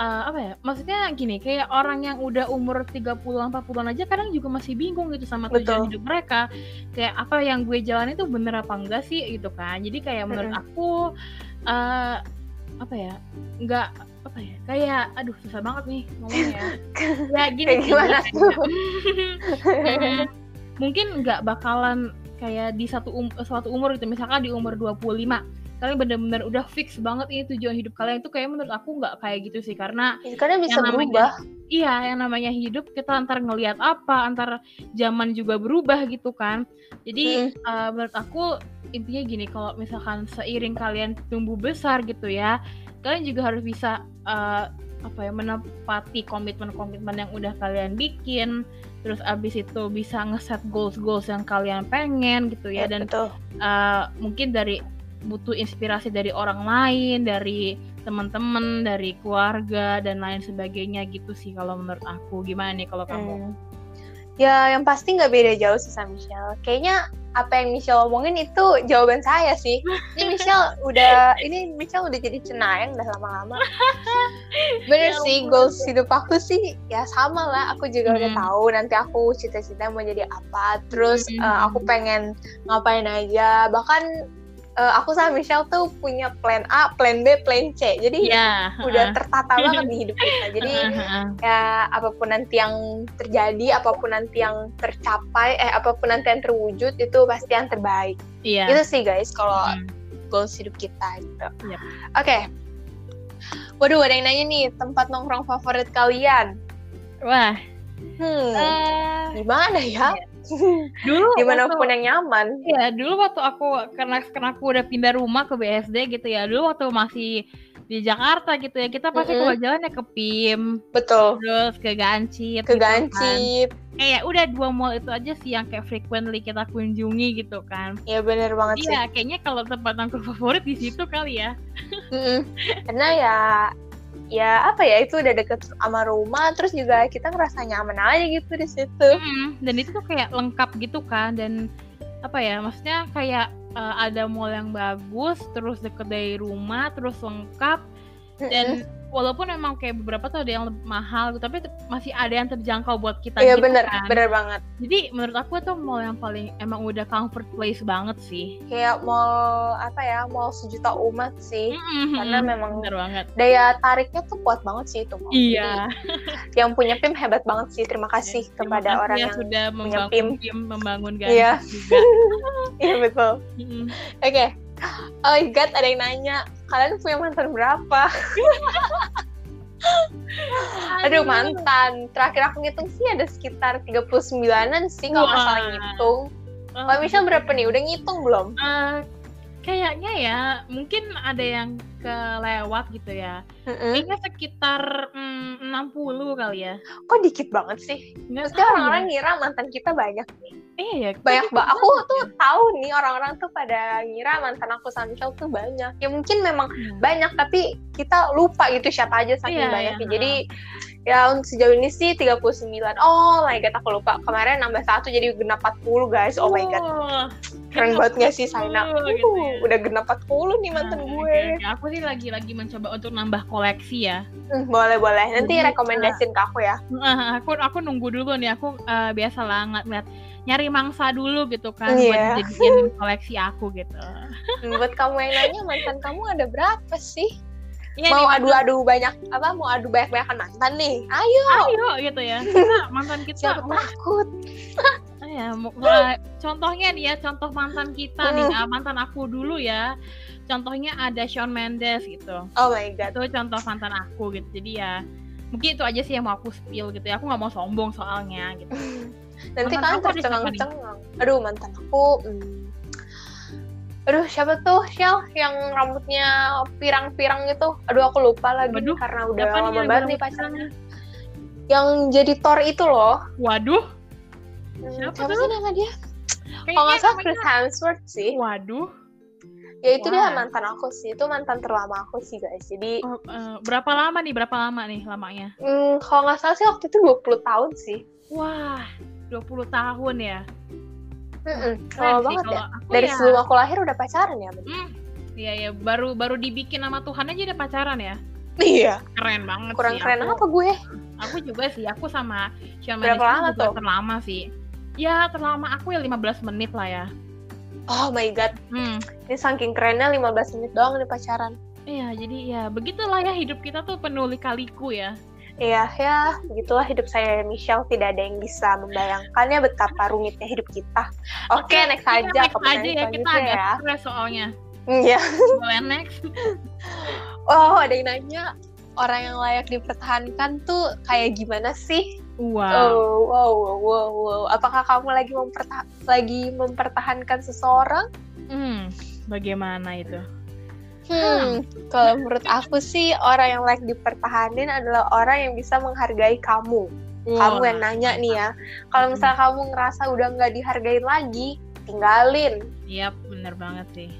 eh, apa ya? Maksudnya gini, kayak orang yang udah umur 30-an 40-an aja kadang juga masih bingung gitu sama tujuan Betul. hidup mereka. Kayak apa yang gue jalani itu bener apa enggak sih gitu kan. Jadi kayak menurut aku eh apa ya? Enggak apa ya? Kayak aduh susah banget nih ngomongnya. ya gini Kayak sih, gimana mungkin nggak bakalan kayak di satu um, suatu umur gitu misalkan di umur 25 kalian bener-bener udah fix banget ini tujuan hidup kalian. Itu kayak menurut aku nggak kayak gitu sih karena Karena bisa Yang namanya- berubah. iya yang namanya hidup kita antar ngelihat apa antar zaman juga berubah gitu kan. Jadi eh, menurut aku intinya gini kalau misalkan seiring kalian tumbuh besar gitu ya kalian juga harus bisa eh, apa ya menepati komitmen-komitmen yang udah kalian bikin. Terus abis itu bisa ngeset goals-goals yang kalian pengen gitu ya. Dan betul. eh, mungkin dari butuh inspirasi dari orang lain dari teman-teman dari keluarga dan lain sebagainya gitu sih kalau menurut aku gimana nih kalau kamu Hmm. Ya, yang pasti nggak beda jauh sih sama Michelle. Kayaknya apa yang Michelle omongin itu jawaban saya sih. Ini Michelle udah, ini Michelle udah jadi cenayang dah lama-lama. Bener Ya sih, goals hidup aku sih ya sama lah. Aku juga udah Hmm. tahu nanti aku cita-cita mau jadi apa. Terus Hmm. eh, aku pengen ngapain aja. Bahkan eh, aku sama Michelle tuh punya plan A, plan B, plan C. Jadi ya udah tertata banget di hidup kita. Jadi ya apa pun nanti yang terjadi, apa pun nanti yang tercapai, eh apa pun nanti yang terwujud itu pasti yang terbaik. iya Itu sih guys kalau Hmm. goals hidup kita gitu. Yap. Oke. Waduh, ada yang nanya nih, tempat nongkrong favorit kalian? wah Hmm, eh, gimana ya? dulu Di mana pun waktu, yang nyaman. ya dulu waktu aku karena karena aku udah pindah rumah ke BSD gitu ya dulu waktu masih di Jakarta gitu ya kita pasti Mm-mm. kalau jalan ya ke PIM Betul. terus ke Gancit Ke gitu kan. Kayak udah dua mall itu aja sih yang kayak frequently kita kunjungi gitu kan Ya bener banget sih. iya kayaknya kalau tempat nongkrong favorit di situ kali ya Mm-mm. Karena ya ya apa ya itu udah deket sama rumah terus juga kita ngerasa nyaman aja gitu di situ. Mm, dan itu tuh kayak lengkap gitu kan dan apa ya maksudnya kayak eh, ada mall yang bagus terus deket dari rumah terus lengkap dan walaupun emang kayak beberapa tuh ada yang lebih mahal gitu, tapi masih ada yang terjangkau buat kita Iya gitu bener, kan bener banget. jadi menurut aku tuh mall yang paling emang udah comfort place banget sih Kayak mall apa ya, mall sejuta umat sih. Mm-mm, Karena memang bener banget daya tariknya tuh kuat banget sih itu mall. iya Jadi, yang punya PIM hebat banget sih. Terima kasih Terima kepada kasih orang ya yang sudah punya membangun PIM, membangun Iya. Gansif juga Iya betul. Mm-mm. Oke. Oh my god, ada yang nanya, kalian punya mantan berapa? Aduh, mantan. Terakhir aku ngitung sih ada sekitar 39-an sih kalau nggak salah ngitung. Oh, Kalau Michelle berapa nih? Udah ngitung belum? Eh, kayaknya ya mungkin ada yang kelewat gitu ya. Kayaknya sekitar mm, 60 kali ya. Kok dikit banget sih? Nggak Maksudnya orang-orang ya. ngira mantan kita banyak nih. Iya ya. Banyak banget. Aku banget tuh ya? tahu nih orang-orang tuh pada ngira mantan aku sama Michelle tuh banyak. Ya mungkin memang Iya. banyak tapi kita lupa gitu siapa aja saking Iya, banyaknya. iya, Jadi ya untuk sejauh ini sih 39. Oh my god aku lupa. Kemarin nambah satu jadi genap 40 guys. Oh my god. Keren banget gak sih Saina? 40 Uh, gitu ya. Udah genap 40 nih mantan Nah, gue. Aku sih lagi-lagi mencoba untuk nambah koleksi ya. Hmm, boleh boleh. Nanti Jadi, rekomendasiin ke aku ya. Aku aku nunggu dulu nih. Aku eh, biasa lah ngeliat nyari mangsa dulu gitu kan buat Iya. dijadiin koleksi aku gitu. Hmm, Buat kamu yang nanya mantan kamu ada berapa sih? Iya, mau adu-adu banyak apa? Mau adu banyak-banyakan mantan nih? Ayo. ayo gitu ya. Karena mantan kita Siapa takut? ya mau- eh, contohnya nih ya contoh mantan kita nih Hmm. ah, mantan aku dulu ya. Contohnya ada Shawn Mendes gitu. Oh my god. Itu contoh mantan aku gitu. Jadi ya mungkin itu aja sih yang mau aku spill gitu ya. Aku nggak mau sombong soalnya gitu. Nanti Mantan kalian tercengang-cengang. Aduh, mantan aku. hmm. Aduh, siapa tuh Shell yang rambutnya pirang-pirang gitu? Aduh, aku lupa lagi Waduh, karena udah Siapa lama banget nih pacarnya. Yang jadi Thor itu loh. Waduh, Hmm, Siapa siapa tuh? sih nama dia? Kalau nggak salah Chris Hemsworth sih. Waduh, Ya itu dia Wah. mantan aku sih. Itu mantan terlama aku sih guys. Jadi oh, eh, berapa lama nih? Berapa lama nih lamanya? hmm, kalau nggak salah sih waktu itu 20 tahun sih. Wah, 20 tahun ya. Mm-mm, Keren sih banget ya. aku Dari ya. sebelum aku lahir udah pacaran ya. Hmm, iya ya, baru baru dibikin sama Tuhan aja udah pacaran ya. Iya. Keren banget Kurang sih. keren aku, apa gue? Aku juga sih, aku sama Shawn Berapa lama juga tuh? terlama sih. Ya, terlama aku ya 15 menit lah ya. Oh my god. Hmm. Ini saking kerennya 15 menit doang nih pacaran. Iya, jadi ya begitulah ya hidup kita tuh penuh lika-liku ya. Iya, ya, begitulah hidup saya Michelle. Tidak ada yang bisa membayangkannya betapa rumitnya hidup kita. Oke, next kita aja. next aja ya, kita agak ya. stres soalnya. Iya. Boleh next? Oh, ada yang nanya orang yang layak dipertahankan tuh kayak gimana sih? Wow. Oh, wow, wow, wow, wow. Apakah kamu lagi memperta lagi mempertahankan seseorang? Hmm, bagaimana itu? Hmm, kalau menurut aku sih orang yang layak dipertahanin adalah orang yang bisa menghargai kamu. Kamu yang nanya nih ya. Kalau misalnya kamu ngerasa udah nggak dihargain lagi, tinggalin. Iya, bener banget sih.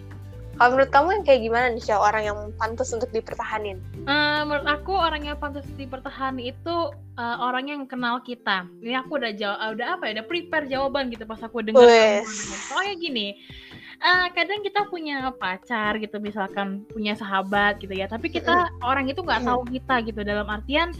Kalau menurut kamu yang kayak gimana nih, Syah, orang yang pantas untuk dipertahanin? Eh, menurut aku orang yang pantas dipertahankan itu eh, orang yang kenal kita. Ini aku udah jawab, udah apa ya, udah prepare jawaban gitu pas aku dengar. Soalnya gini, eh, kadang kita punya pacar gitu, misalkan punya sahabat gitu ya, tapi kita orang itu nggak tahu kita gitu dalam artian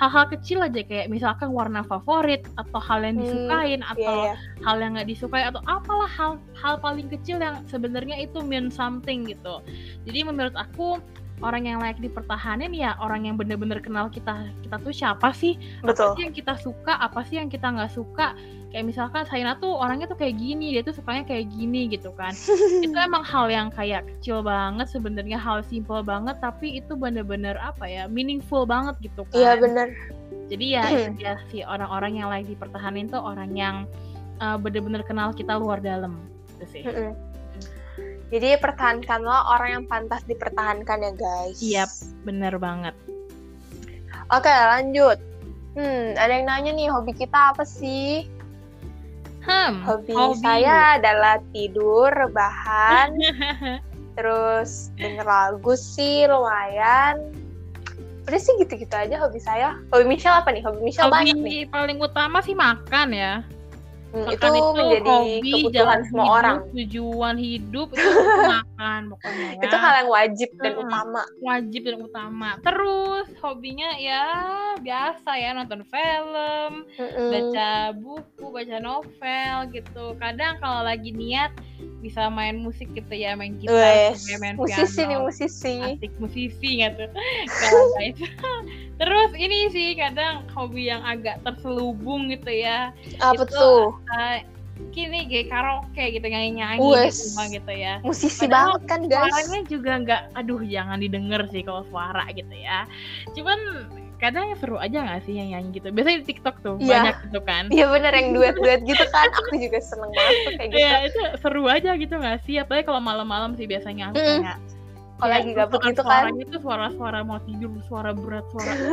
hal-hal kecil aja kayak misalkan warna favorit atau hal yang Hmm, disukain Iya, atau iya. hal yang nggak disukai atau apalah hal hal paling kecil yang sebenarnya itu mean something gitu. Jadi menurut aku orang yang layak dipertahanin ya orang yang bener-bener kenal kita kita tuh siapa sih? Apa Betul. sih yang kita suka? Apa sih yang kita nggak suka? Kayak misalkan Saina tuh orangnya tuh kayak gini dia tuh sukanya kayak gini gitu kan. Itu emang hal yang kayak kecil banget sebenarnya hal simple banget tapi itu bener-bener apa ya meaningful banget gitu kan. Iya bener. jadi ya itu dia sih orang-orang yang layak dipertahanin tuh orang yang uh, bener-bener kenal kita luar dalam. Gitu sih. Jadi pertahankanlah orang yang pantas dipertahankan ya guys. Yap. Bener banget. Oke lanjut. Hmm, ada yang nanya nih hobi kita apa sih? Hmm. Hobi, saya adalah tidur, rebahan, terus denger lagu sih lumayan. Udah sih gitu-gitu aja hobi saya. Hobi Michelle apa nih? Hobi Michelle banyak nih. Hobi paling utama sih makan ya. Hmm, itu Makan menjadi hobi, kebutuhan jalan semua hidup, orang. Tujuan hidup itu makan pokoknya ya. Itu hal yang wajib dan utama. wajib dan utama. Terus hobinya ya biasa ya nonton film, Mm-mm. baca buku, baca novel gitu. Kadang kalau lagi niat bisa main musik gitu ya, main gitar, sampai main musisi nih piano. musisi. Asik musisi gitu. Kalau itu. Terus ini sih kadang hobi yang agak terselubung gitu ya. Apa Itu, tuh? Eh, kini kayak karaoke gitu nyanyi-nyanyi Wes. gitu, Bang, gitu ya. Musisi Padahal banget kan guys. Suaranya juga nggak, aduh jangan didengar sih kalau suara gitu ya. Cuman kadang seru aja nggak sih yang nyanyi gitu. Biasanya di TikTok tuh Iya. banyak gitu kan. Iya bener yang duet-duet gitu kan. Aku juga seneng banget tuh kayak gitu. Iya itu seru aja gitu nggak sih? Apalagi kalau malam-malam sih biasanya aku Mm-mm. kayak Kalau lagi gabut suara- gitu kan. Suaranya tuh suara-suara mau tidur, suara berat, suara gitu.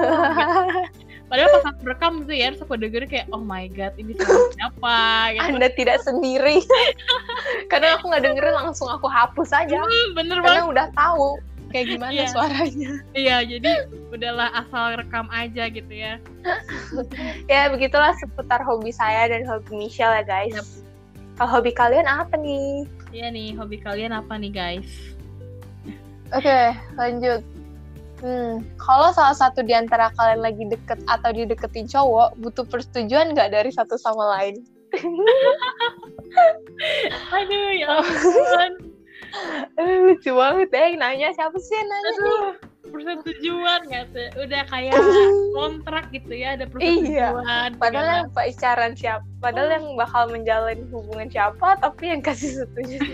Padahal pas aku rekam gitu ya, terus aku denger kayak oh my god ini suara siapa gitu. Anda tidak sendiri. Karena aku nggak dengerin langsung aku hapus aja. Bener banget. Karena udah tahu kayak gimana Iya. suaranya. Iya, jadi udahlah asal rekam aja gitu ya. Ya begitulah seputar hobi saya dan hobi Michelle ya guys. Yap. Kalau hobi kalian apa nih? Iya nih, hobi kalian apa nih guys? Oke, lanjut. Hmm, kalau salah satu di antara kalian lagi deket atau dideketin cowok, butuh persetujuan nggak dari satu sama lain? Aduh, ya ampun. Aduh, lucu banget deh, nanya siapa sih yang nanya? Aduh, persetujuan nggak sih? Udah kayak kontrak gitu ya, ada Iya. persetujuan. Padahal segala. yang pacaran siapa? Padahal yang bakal menjalin hubungan siapa, tapi yang kasih setuju.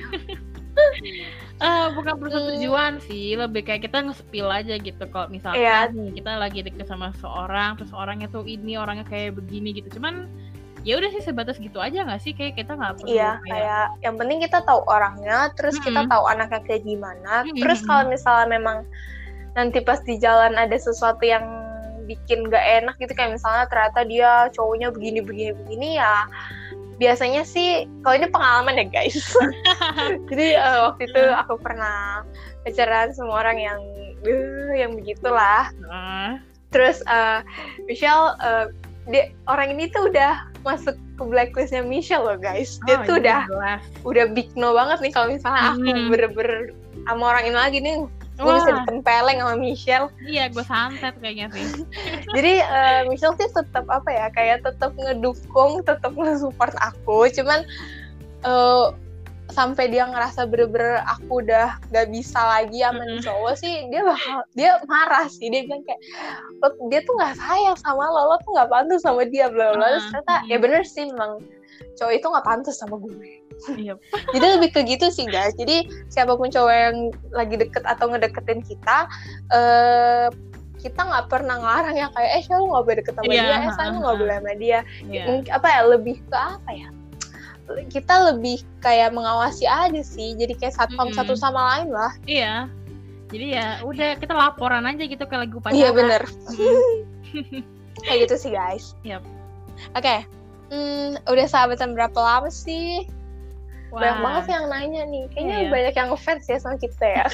Eh, bukan persetujuan sih, lebih kayak kita nge-spill aja gitu kalau misalkan nih, kita lagi deket sama seorang, terus orangnya tuh ini, orangnya kayak begini gitu. Cuman ya udah sih sebatas gitu aja nggak sih kayak kita nggak perlu Iya, kayak yang penting kita tahu orangnya, terus kita Mm-mm. tahu anaknya kayak gimana. Mm-mm. Terus kalau misalnya memang nanti pas di jalan ada sesuatu yang bikin gak enak gitu kayak misalnya ternyata dia cowoknya begini begini begini ya biasanya sih kalau ini pengalaman ya guys. Jadi eh, waktu itu aku pernah pacaran sama orang yang eh, yang begitulah. Ah, terus eh, Michelle eh, dia orang ini tuh udah masuk ke blacklistnya Michelle loh guys. Dia oh, tuh iya, udah jelas. udah big no banget nih kalau misalnya aku Mhm. bener-bener sama orang ini lagi nih gue bisa ditempeleng sama Michelle iya gue santet kayaknya sih. jadi eh, Michelle sih tetap apa ya kayak tetap ngedukung tetap nge-support aku cuman eh, sampai dia ngerasa bener-bener aku udah gak bisa lagi sama nih Mm-mm. cowok sih dia bakal dia marah sih dia bilang kayak "Lo- dia tuh nggak sayang sama lo lo tuh nggak pantas sama dia bla bla bla." terus Ah, ternyata ya mm. bener sih memang cowok itu nggak pantas sama gue Iya. jadi lebih ke gitu sih guys jadi siapa pun cowok yang lagi deket atau ngedeketin kita eh kita nggak pernah ngelarang ya kayak eh lu nggak boleh deket sama Iya, dia eh lu nggak boleh sama dia. Mungkin- apa ya lebih ke apa ya kita lebih kayak mengawasi aja sih jadi kayak satpam Mm-mm. satu sama lain lah Iya. Jadi ya udah kita laporan aja gitu ke lagu pacaran. iya bener Mm. kayak gitu sih guys Yap. oke Hmm, udah sahabatan berapa lama sih? Banyak Wah. banget sih yang nanya nih. Kayaknya Iya. banyak yang ngefans ya sama kita ya.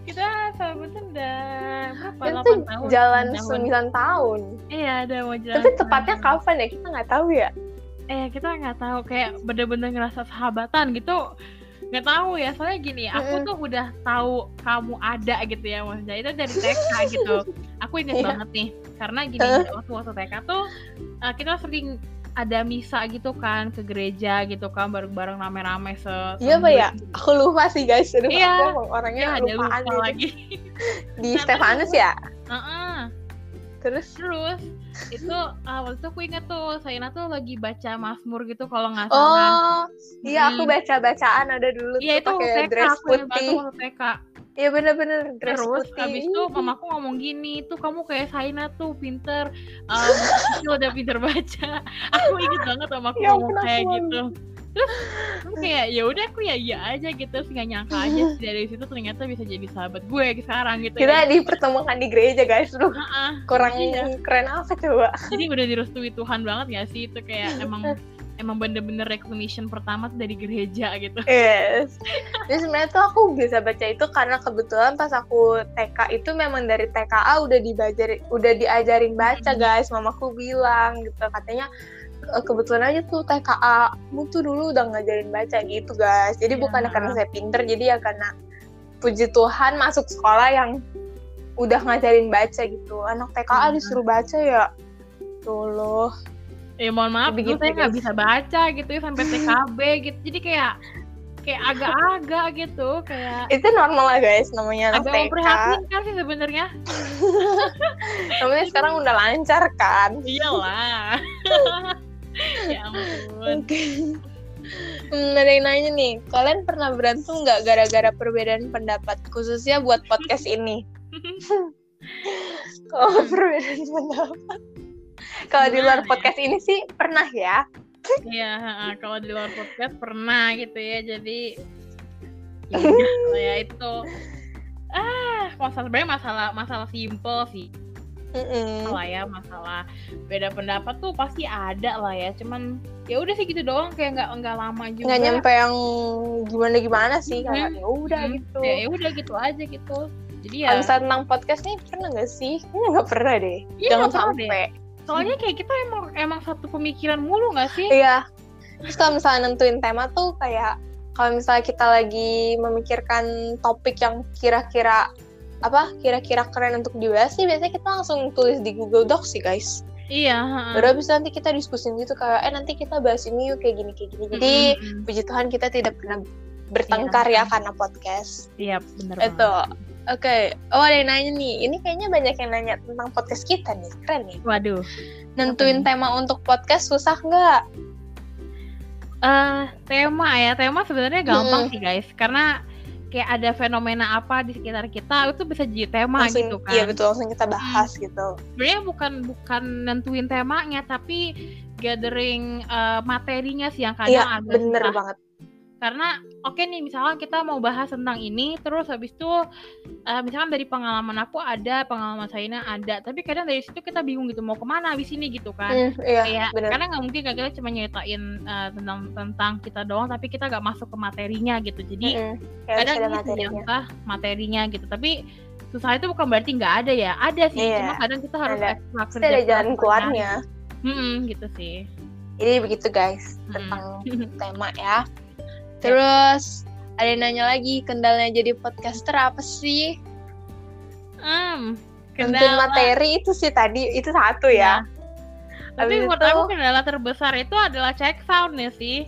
Kita sahabatan udah berapa? Itu 8 tahun. jalan 9 tahun. 9 tahun. Iya, ada mau jalan. Tapi 9 tepatnya kapan ya? Kita nggak tahu ya. Eh, kita nggak tahu kayak bener-bener ngerasa sahabatan gitu. Nggak tahu ya, soalnya gini, aku tuh udah tahu kamu ada gitu ya maksudnya. Itu dari TK gitu. Aku inget Iya. banget nih, karena gini, waktu waktu TK tuh eh, kita sering ada misa gitu kan ke gereja gitu kan bareng-bareng rame-rame se Iya apa ya? Aku lupa sih guys. Aduh, Iya. aku orangnya Ya, ada lupaan lupa gitu. lagi. Di Nah, Stefanus ya? Heeh. Terus Terus itu ah, waktu itu aku inget tuh Saina tuh lagi baca Mazmur gitu kalau nggak salah. Oh, iya aku Hmm. baca-bacaan ada dulu Iya tuh itu pakai dress aku putih. TK. Iya bener-bener dress Terus putih. habis itu mamaku ngomong gini, tuh kamu kayak Saina tuh pinter, um, udah pinter baca. Aku inget banget mamaku Ya ngomong aku kayak gitu. Terus aku kayak ya udah aku ya iya aja gitu, terus nggak nyangka aja sih dari situ ternyata bisa jadi sahabat gue sekarang gitu. Kita ya. dipertemukan di gereja guys. Duh, Heeh. kurang Iya. keren apa coba? Jadi udah direstui Tuhan banget gak sih itu kayak emang emang bener-bener recognition pertama tuh dari gereja gitu. Yes. Jadi sebenarnya tuh aku bisa baca itu karena kebetulan pas aku TK itu memang dari TKA udah dibajarin, udah diajarin baca Hmm. guys. Mamaku bilang gitu katanya "E, kebetulan aja tuh TKA mu tuh dulu udah ngajarin baca gitu guys. Jadi Ya. bukan karena saya pinter, jadi ya karena puji Tuhan masuk sekolah yang udah ngajarin baca gitu. Anak TKA Hmm. disuruh baca ya. Tuh loh. Ya mohon maaf, dulu saya nggak bisa baca gitu ya sampai TKB gitu. Jadi kayak kayak agak-agak gitu, kayak Itu normal lah guys namanya agak TK. memprihatinkan sih sebenarnya. Namanya sekarang udah lancar kan. Iyalah. ya ampun. Oke. Hmm, ada yang nanya nih, kalian pernah berantem nggak gara-gara perbedaan pendapat, khususnya buat podcast ini? Kalau perbedaan pendapat, kalau di luar Gimana ya? podcast ini sih pernah ya. Iya, kalau di luar podcast pernah gitu ya. Jadi ya lah ya itu ah masalah sebenarnya masalah masalah simple sih Mm-mm. lah ya masalah beda pendapat tuh pasti ada lah ya cuman ya udah sih gitu doang kayak nggak nggak lama juga Nggak nyampe yang gimana-gimana sih, kayak Mhm. ya udah Hmm, gitu. ya ya udah gitu aja gitu jadi ya Kalau misalnya tentang podcast nih pernah nggak sih? Kayaknya nggak pernah deh. Iya, Jangan sampai. Soalnya kayak kita emang emang satu pemikiran mulu nggak sih Iya. Terus kalau misalnya nentuin tema tuh kayak kalau misalnya kita lagi memikirkan topik yang kira-kira apa kira-kira keren untuk dibahas sih biasanya kita langsung tulis di Google Docs sih guys. iya heeh. Baru habis nanti kita diskusin gitu kayak eh nanti kita bahas ini yuk kayak gini kayak gini. Jadi Mm-mm. puji Tuhan kita tidak pernah bertengkar ya karena podcast. iya bener Itu. banget. Oke, oh ada yang nanya nih. Ini kayaknya banyak yang nanya tentang podcast kita nih. Keren nih. waduh Nentuin Apa tema untuk podcast susah nggak? eh tema ya tema sebenarnya gampang Mm-mm. sih guys karena kayak ada fenomena apa di sekitar kita itu bisa jadi tema Langsung, gitu kan Iya betul, langsung kita bahas gitu. sebenarnya bukan bukan nentuin temanya tapi gathering eh, materinya sih yang kadang Iya, agak bener susah. banget. Karena oke nih misalkan kita mau bahas tentang ini terus habis itu eh, misalkan dari pengalaman aku ada pengalaman Saina ada tapi kadang dari situ kita bingung gitu mau ke mana habis ini gitu kan Hmm, iya, kayak bener. karena nggak mungkin kan kita cuma nyeritain eh, tentang tentang kita doang tapi kita nggak masuk ke materinya gitu jadi Mm-mm. Kayak kadang ada materinya. gitu tapi susah itu bukan berarti nggak ada ya ada sih Iya, cuma kadang kita harus ada. ekstra kerja ada jalan keluarnya. Mm-mm, gitu sih Jadi begitu guys Mm. tentang tema ya. Terus ada yang nanya lagi kendalanya jadi podcaster apa sih? Hmm, kendala materi itu sih tadi itu satu ya. tapi Habis menurut itu- aku kendala terbesar itu adalah check sound ya sih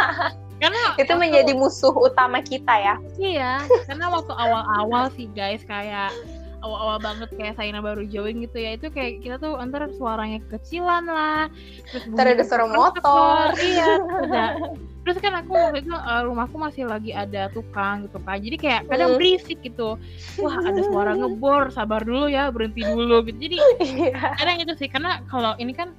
karena Itu waktu- menjadi musuh utama kita ya. Iya, karena waktu awal-awal sih guys kayak awal-awal banget kayak Saina baru join gitu ya itu kayak kita tuh antar suaranya kekecilan lah terus Ntar ada suara motor, iya ada- terus kan aku waktu itu eh, rumahku masih lagi ada tukang gitu kan jadi kayak kadang Hmm. berisik gitu wah ada suara ngebor sabar dulu ya berhenti dulu gitu jadi Iya. kadang itu sih karena kalau ini kan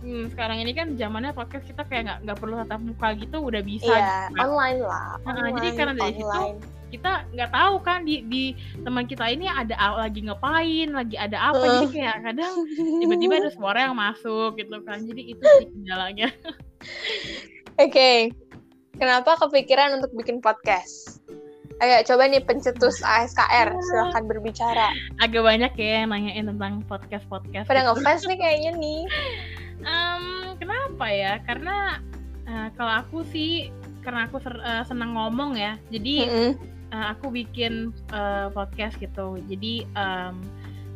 hmm, sekarang ini kan zamannya podcast kita kayak nggak nggak perlu tatap muka gitu udah bisa Iya, gitu kan. online lah. Nah, Online, jadi karena dari situ, online. Kita nggak tahu kan di di teman kita ini ada lagi ngapain lagi ada apa jadi Heeh. kayak kadang tiba-tiba ada suara yang masuk gitu kan jadi itu sih kendalanya Oke, kenapa kepikiran untuk bikin podcast? Ayo coba nih pencetus ASKR, silahkan berbicara. agak banyak ya yang nanyain tentang podcast podcast Pada ngefans nih kayaknya nih. kenapa ya karena eh, kalau aku sih karena aku ser- eh, senang ngomong ya jadi Mm-mm. Eh, aku bikin eh, podcast gitu. Jadi em,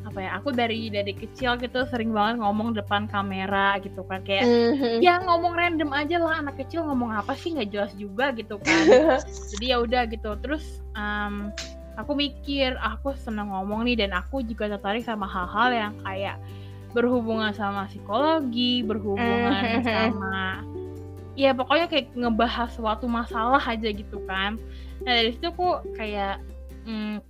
apa ya aku dari dari kecil gitu sering banget ngomong depan kamera gitu kan. Kayak Mhm. ya ngomong random aja lah anak kecil ngomong apa sih? Nggak jelas juga gitu kan. Jadi ya udah gitu. Terus em, aku mikir ah, aku seneng ngomong nih dan aku juga tertarik sama hal-hal yang kayak berhubungan sama psikologi berhubungan Mhm. sama ya pokoknya kayak ngebahas suatu masalah aja gitu kan nah dari situ aku kayak hmm,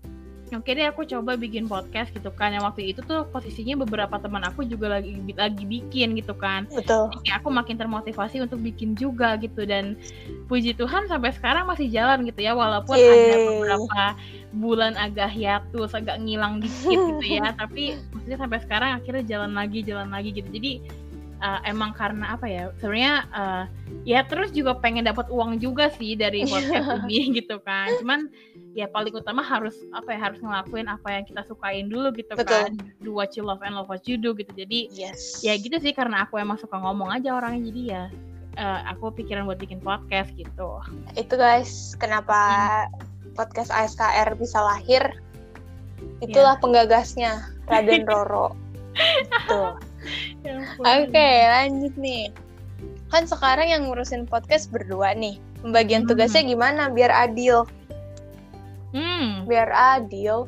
oke deh aku coba bikin podcast gitu kan. Yang waktu itu tuh posisinya beberapa teman aku juga lagi lagi bikin gitu kan. Betul. kayak aku makin termotivasi untuk bikin juga gitu. Dan puji Tuhan sampai sekarang masih jalan gitu ya. Walaupun ada Yeay. beberapa bulan agak hiatus agak ngilang dikit gitu ya. Tapi maksudnya sampai sekarang akhirnya jalan lagi jalan lagi gitu. Jadi uh, emang karena apa ya sebenarnya uh, ya terus juga pengen dapat uang juga sih dari podcast ini gitu kan cuman ya paling utama harus apa ya harus ngelakuin apa yang kita sukain dulu gitu Betul. kan do what you love and love what you do gitu jadi Yes. ya gitu sih karena aku emang suka ngomong aja orangnya jadi ya eh, aku pikiran buat bikin podcast gitu Itu guys, kenapa podcast ASKR bisa lahir? Iya. Itulah penggagasnya Raden Roro. Tuh. Oke, lanjut nih. Kan sekarang yang ngurusin podcast berdua nih. Pembagian Hmm. tugasnya gimana biar adil? hmm Biar adil.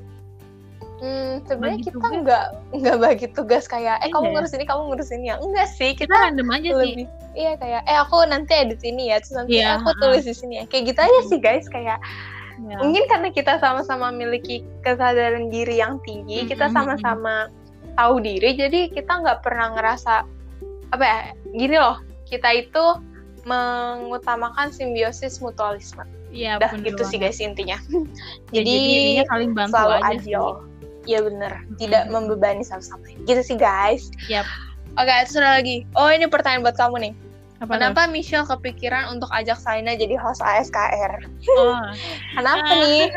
Hmm, sebenarnya kita nggak nggak bagi tugas kayak eh kamu Iya. ngurus ini kamu ngurus ini ya enggak sih kita kita random aja sih lebih iya kayak eh aku nanti edit ini ya terus nanti Iya, aku tulis di sini ya kayak gitu aja sih guys kayak Ya. mungkin karena kita sama-sama memiliki kesadaran diri yang tinggi kita Mm-mm, sama-sama tahu diri jadi kita nggak pernah ngerasa apa ya gini loh kita itu mengutamakan simbiosis mutualisme Iya, udah gitu sih guys intinya Ya, jadi, intinya saling bantu selalu aja adil sih. iya bener tidak Mm-mm. membebani satu sama lain gitu sih guys Yap. oke terus ada lagi oh ini pertanyaan buat kamu nih Apa kenapa Michelle kepikiran untuk ajak Saina jadi host ASKR Oh, kenapa Ah. nih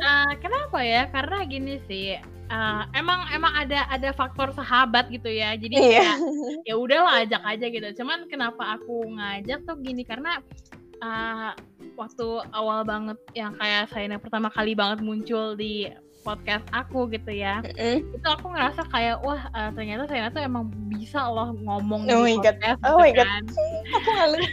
eh, kenapa ya? Karena gini sih. Eh, emang emang ada ada faktor sahabat gitu ya. Jadi iya ya udahlah ajak aja gitu. Cuman kenapa aku ngajak tuh gini karena eh, waktu awal banget yang kayak saya pertama kali banget muncul di podcast aku gitu ya. Mm-mm. Itu aku ngerasa kayak wah eh, ternyata saya tuh emang bisa loh ngomong Oh di my God. podcast Oh gitu my God. kan. aku ngalir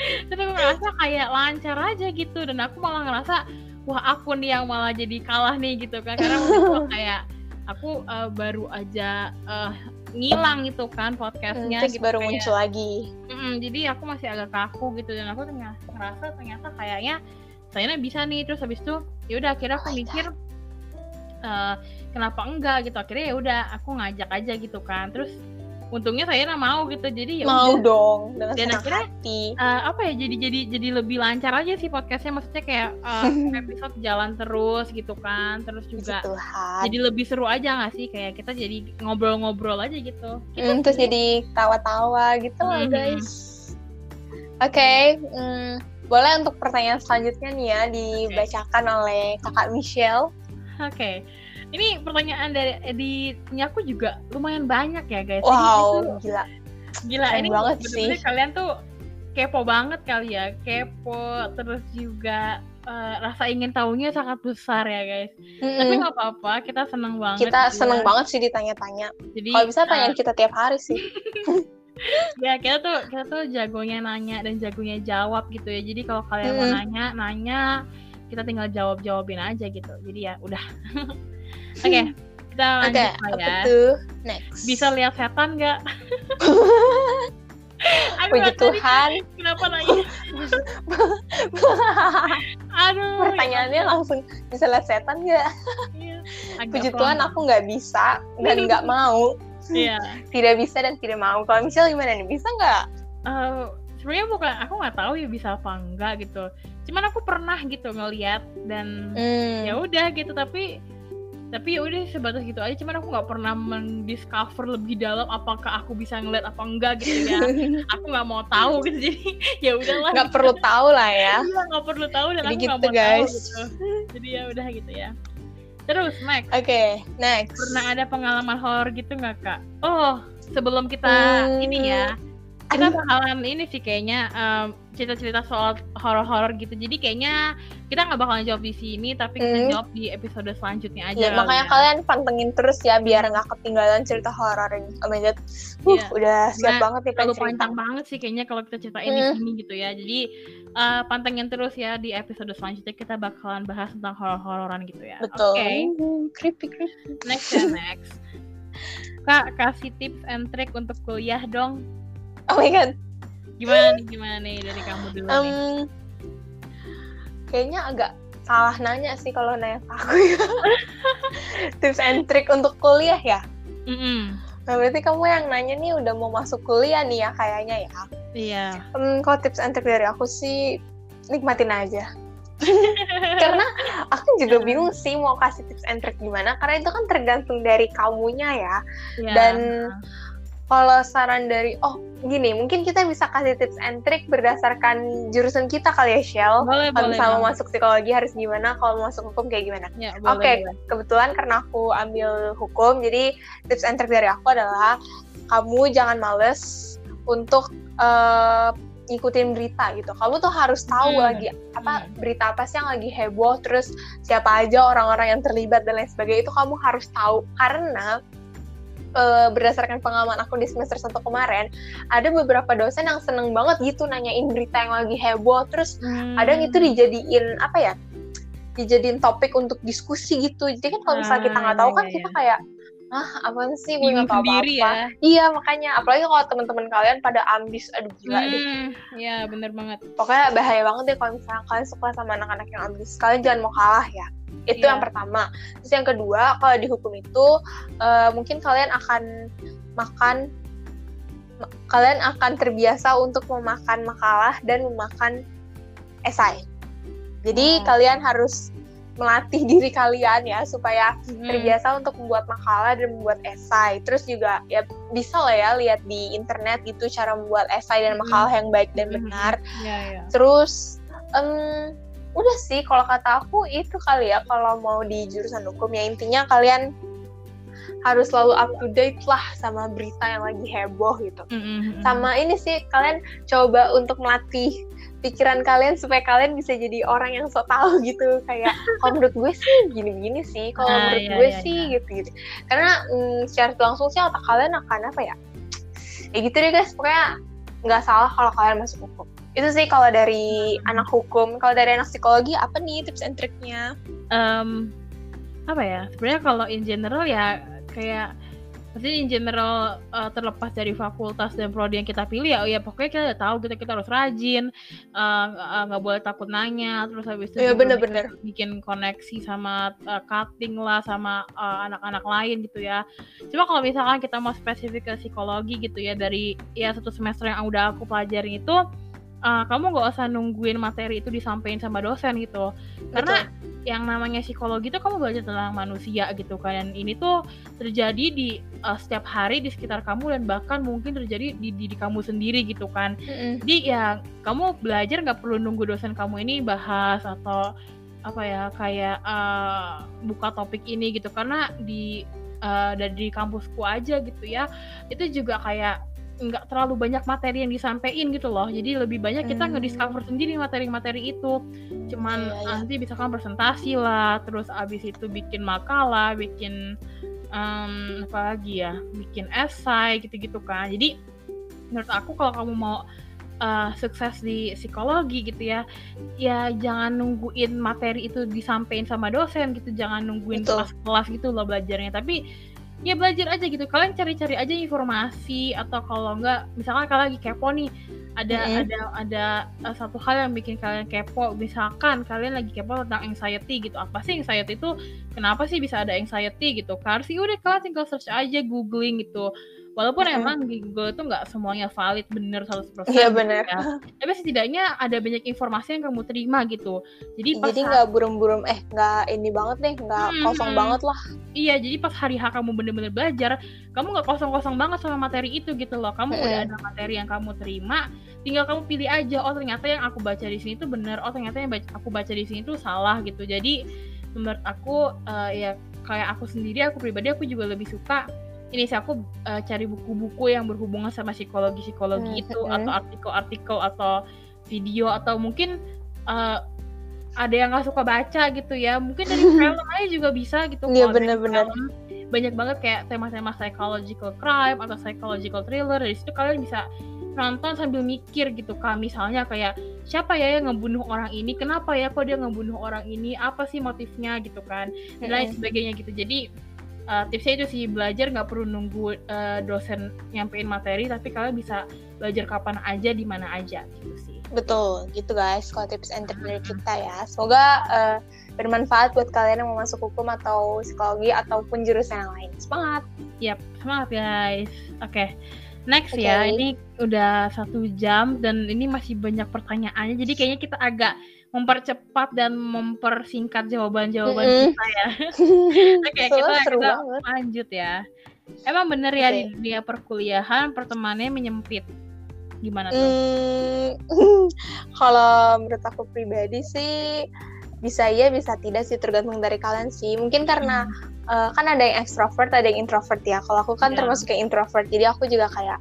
Terus aku ngerasa kayak lancar aja gitu dan aku malah ngerasa wah aku nih yang malah jadi kalah nih gitu kan. Karena waktu itu kayak aku eh, baru aja eh, ngilang gitu kan podcastnya terus gitu baru kayak- muncul lagi. Mm-mm, jadi aku masih agak kaku gitu dan aku ternyata ngerasa ternyata kayaknya saya bisa nih. Terus habis itu ya udah akhirnya aku Oh my mikir eh, kenapa enggak gitu. Akhirnya ya udah aku ngajak aja gitu kan. Terus untungnya saya mau gitu jadi ya mau udah. dong dengan Dan senang akhirnya, hati. Eh, apa ya jadi jadi jadi lebih lancar aja sih podcastnya maksudnya kayak eh, episode jalan terus gitu kan terus juga Tuhan. jadi lebih seru aja nggak sih? Kayak kita jadi ngobrol-ngobrol aja gitu. Gitu Hmm, terus jadi tawa-tawa gitu loh Mhm. guys. Oke hmm, boleh untuk pertanyaan selanjutnya nih ya dibacakan oleh kakak Michelle. Oke, ini pertanyaan dari di ini aku juga lumayan banyak ya guys. Jadi wow itu gila gila keren ini banget sih. kalian tuh kepo banget kali ya, kepo terus juga eh, rasa ingin tahunya sangat besar ya guys. Tapi Mm-mm. nggak apa-apa, kita seneng banget. kita seneng banget sih ditanya-tanya Jadi kalau bisa eh, tanyain kita tiap hari sih ya kita tuh kita tuh jagonya nanya dan jagonya jawab gitu ya. Jadi kalau kalian mau Mm. nanya, nanya kita tinggal jawab jawabin aja gitu. Jadi ya udah. Oke, kita oke lanjut lah apa ya. tuh next bisa lihat setan nggak? Aduh, puji Tuhan Kenapa nanya? Aduh. pertanyaannya langsung bisa lihat setan nggak Iya. Puji. Tuhan aku nggak bisa dan nggak mau Iya. tidak bisa dan tidak mau kalau Michelle gimana nih bisa nggak Eh, Sebenarnya bukan aku nggak tahu ya bisa apa enggak gitu. Cuman aku pernah gitu ngeliat dan Hmm. ya udah gitu tapi tapi ya udah sebatas gitu aja cuman aku nggak pernah mendiscover lebih dalam apakah aku bisa ngeliat apa enggak gitu ya aku nggak mau tahu gitu jadi ya udahlah nggak perlu tahu lah ya Iya, nggak perlu tahu dan Jadi aku nggak gitu, mau tahu guys. gitu. Jadi ya udah gitu ya. Terus Max, oke next pernah ada pengalaman horor gitu nggak kak? Oh, sebelum kita Hmm, ini ya, kita aduh. bakalan ini sih kayaknya em, cerita-cerita soal horor-horor gitu. Jadi kayaknya kita nggak bakalan jawab di sini, tapi kita Hmm. jawab di episode selanjutnya aja. Ya, makanya ya. kalian pantengin terus ya biar nggak ketinggalan cerita horor. Oh my god, uh, Iya. udah siap Nah, banget nih cerita. panjang banget sih kayaknya kalau kita ceritain di Hmm. sini gitu ya. Jadi eh, pantengin terus ya di episode selanjutnya kita bakalan bahas tentang horor-hororan gitu ya. Betul. Oke. Hmm, creepy creepy. Next ya next. Kak kasih tips and trick untuk kuliah dong. Oh my god. Gimana nih gimana nih dari kamu dulu nih? Em, kayaknya agak salah nanya sih kalau nanya aku ya. tips and trick untuk kuliah ya. Mm-mm. Nah, berarti kamu yang nanya nih udah mau masuk kuliah nih ya kayaknya ya. Iya. Hmm, kalau tips and trick dari aku sih nikmatin aja. karena aku juga bingung sih mau kasih tips and trick gimana karena itu kan tergantung dari kamunya ya Iya. dan kalau saran dari oh gini mungkin kita bisa kasih tips and trick berdasarkan jurusan kita kali ya Shell boleh kalau boleh. misalnya mau masuk psikologi harus gimana kalau mau masuk hukum kayak gimana Ya, oke boleh. kebetulan karena aku ambil hukum jadi tips and trick dari aku adalah kamu jangan males untuk eh, ngikutin berita gitu. Kamu tuh harus tahu Hmm. lagi apa Hmm. berita apa sih yang lagi heboh, terus siapa aja orang-orang yang terlibat dan lain sebagainya itu kamu harus tahu karena eh, berdasarkan pengalaman aku di semester 1 kemarin, ada beberapa dosen yang seneng banget gitu nanyain berita yang lagi heboh, terus Hmm. kadang itu dijadiin apa ya? dijadiin topik untuk diskusi gitu jadi kan kalau misalnya kita nggak tahu Ah, kan iya, kita iya. kayak ah apaan sih? Gue nggak tahu apa-apa. ya. iya makanya. Apalagi kalau teman-teman kalian pada ambis. Aduh gila deh. Hmm, ya bener banget. pokoknya bahaya banget deh kalau misalnya kalian suka sama anak-anak yang ambis. Kalian jangan mau kalah ya. Itu Iya. yang pertama. Terus yang kedua kalau di hukum itu eh, mungkin kalian akan makan ma- kalian akan terbiasa untuk memakan makalah dan memakan esai. Jadi Hmm. kalian harus melatih diri kalian ya supaya Hmm. terbiasa untuk membuat makalah dan membuat esai. Terus juga ya bisa lah ya lihat di internet gitu cara membuat esai dan Mhm. makalah yang baik dan Mhm. benar. Iya, iya. Terus em, udah sih kalau kata aku itu kali ya kalau mau di jurusan hukum ya intinya kalian harus selalu up to date lah sama berita yang lagi heboh gitu. Mm, mm, mm. Sama ini sih kalian coba untuk melatih pikiran kalian supaya kalian bisa jadi orang yang so tahu gitu. Kayak kalau menurut gue sih gini-gini sih kalau Ah, menurut iya, gue iya, sih gitu-gitu. Karena mm, secara langsung sih otak kalian akan apa ya ya gitu deh guys. Pokoknya nggak salah kalau kalian masuk hukum. Itu sih kalau dari Hmm. anak hukum. Kalau dari anak psikologi apa nih tips and triknya? Em, apa ya? Sebenarnya kalau in general ya kayak pasti in general uh, terlepas dari fakultas dan prodi yang kita pilih ya ya pokoknya kita udah tahu kita kita harus rajin uh, uh, nggak boleh takut nanya terus habis itu Iya, juga bener-bener. bikin, koneksi sama uh, cutting lah sama uh, anak-anak lain gitu ya cuma kalau misalkan kita mau spesifik ke psikologi gitu ya dari ya satu semester yang udah aku pelajarin itu uh, kamu nggak usah nungguin materi itu disampaikan sama dosen gitu. Karena yang namanya psikologi itu kamu belajar tentang manusia gitu kan. Dan ini tuh terjadi di uh, setiap hari di sekitar kamu dan bahkan mungkin terjadi di diri kamu sendiri gitu kan. Mm-mm. jadi ya kamu belajar nggak perlu nunggu dosen kamu ini bahas atau apa ya kayak uh, buka topik ini gitu. Karena di uh, dari kampusku aja gitu ya itu juga kayak nggak terlalu banyak materi yang disampaikan gitu loh. Jadi lebih banyak kita Hmm. ngediscover sendiri materi-materi itu. Cuman Iya, iya. nanti misalkan presentasi lah terus abis itu bikin makalah bikin em, apa lagi ya bikin esai gitu-gitu kan. Jadi menurut aku kalau kamu mau uh, sukses di psikologi gitu ya ya jangan nungguin materi itu disampaikan sama dosen gitu. Jangan nungguin kelas-kelas gitu loh belajarnya. Tapi ya belajar aja gitu. Kalian cari-cari aja informasi atau kalau enggak misalkan kalian lagi kepo nih ada Mm-mm. ada ada uh, satu hal yang bikin kalian kepo. Misalkan kalian lagi kepo tentang anxiety gitu. Apa sih anxiety itu? Kenapa sih bisa ada anxiety gitu? Kan sih udah kalian tinggal search aja googling gitu walaupun Mm-mm. emang di Google itu nggak semuanya valid bener 100% Iya gitu bener. ya. tapi setidaknya ada banyak informasi yang kamu terima gitu jadi pas Jadi nggak burum-burum, eh nggak ini banget deh, nggak Hmm, kosong hmm. banget lah. iya jadi pas hari H kamu bener-bener belajar kamu nggak kosong-kosong banget sama materi itu gitu loh kamu Mm-mm. udah ada materi yang kamu terima tinggal kamu pilih aja oh ternyata yang aku baca di sini tuh bener oh ternyata yang aku baca di sini tuh salah gitu jadi menurut aku eh, ya kayak aku sendiri aku pribadi aku juga lebih suka ini sih aku eh, cari buku-buku yang berhubungan sama psikologi psikologi Hmm, itu hmm. atau artikel-artikel atau video atau mungkin eh, ada yang nggak suka baca gitu ya. Mungkin dari film aja juga bisa gitu Iya, bener-bener. film, banyak banget kayak tema-tema psychological crime atau psychological thriller. Dari situ kalian bisa nonton sambil mikir gitu kan misalnya kayak siapa ya yang ngebunuh orang ini? Kenapa ya kok dia ngebunuh orang ini? Apa sih motifnya? gitu kan dan lain sebagainya gitu. Jadi uh, tipsnya itu sih belajar nggak perlu nunggu uh, dosen nyampein materi tapi kalian bisa belajar kapan aja di mana aja gitu sih Betul, gitu guys. Kalau tips and dari kita ya, semoga eh, bermanfaat buat kalian yang mau masuk hukum atau psikologi ataupun jurusan yang lain. Semangat! Yap, semangat guys. Oke, next Oke. ya. Ini udah satu jam dan ini masih banyak pertanyaannya. Jadi kayaknya kita agak mempercepat dan mempersingkat jawaban-jawaban Mm-mm. kita ya. Oke, kita, seru kita banget. lanjut ya. Emang bener ya Oke. di dunia perkuliahan pertemanannya menyempit. Gimana tuh? Hmm, kalau menurut aku pribadi sih bisa iya bisa tidak sih tergantung dari kalian sih. Mungkin karena eh, kan ada yang extrovert, ada yang introvert ya. Kalau aku kan Iya. termasuk yang introvert, jadi aku juga kayak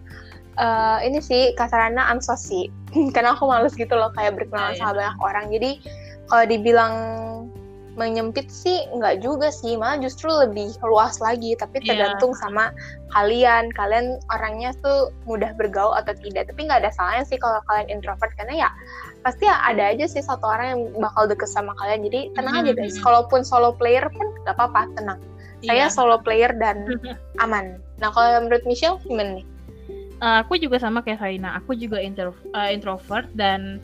eh, ini sih kasarannya ansos sih. karena aku males gitu loh kayak berkenalan Iya, iya. sama banyak orang. Jadi kalau dibilang menyempit sih nggak juga sih malah justru lebih luas lagi tapi Iya. tergantung sama kalian kalian orangnya tuh mudah bergaul atau tidak tapi nggak ada salahnya sih kalau kalian introvert karena ya pasti ada aja sih satu orang yang bakal deket sama kalian jadi tenang aja guys Mhm. kalaupun solo player pun nggak apa-apa tenang saya Iya. solo player dan aman nah kalau menurut Michelle gimana nih Eh, aku juga sama kayak Saina. Aku juga intro, eh, introvert dan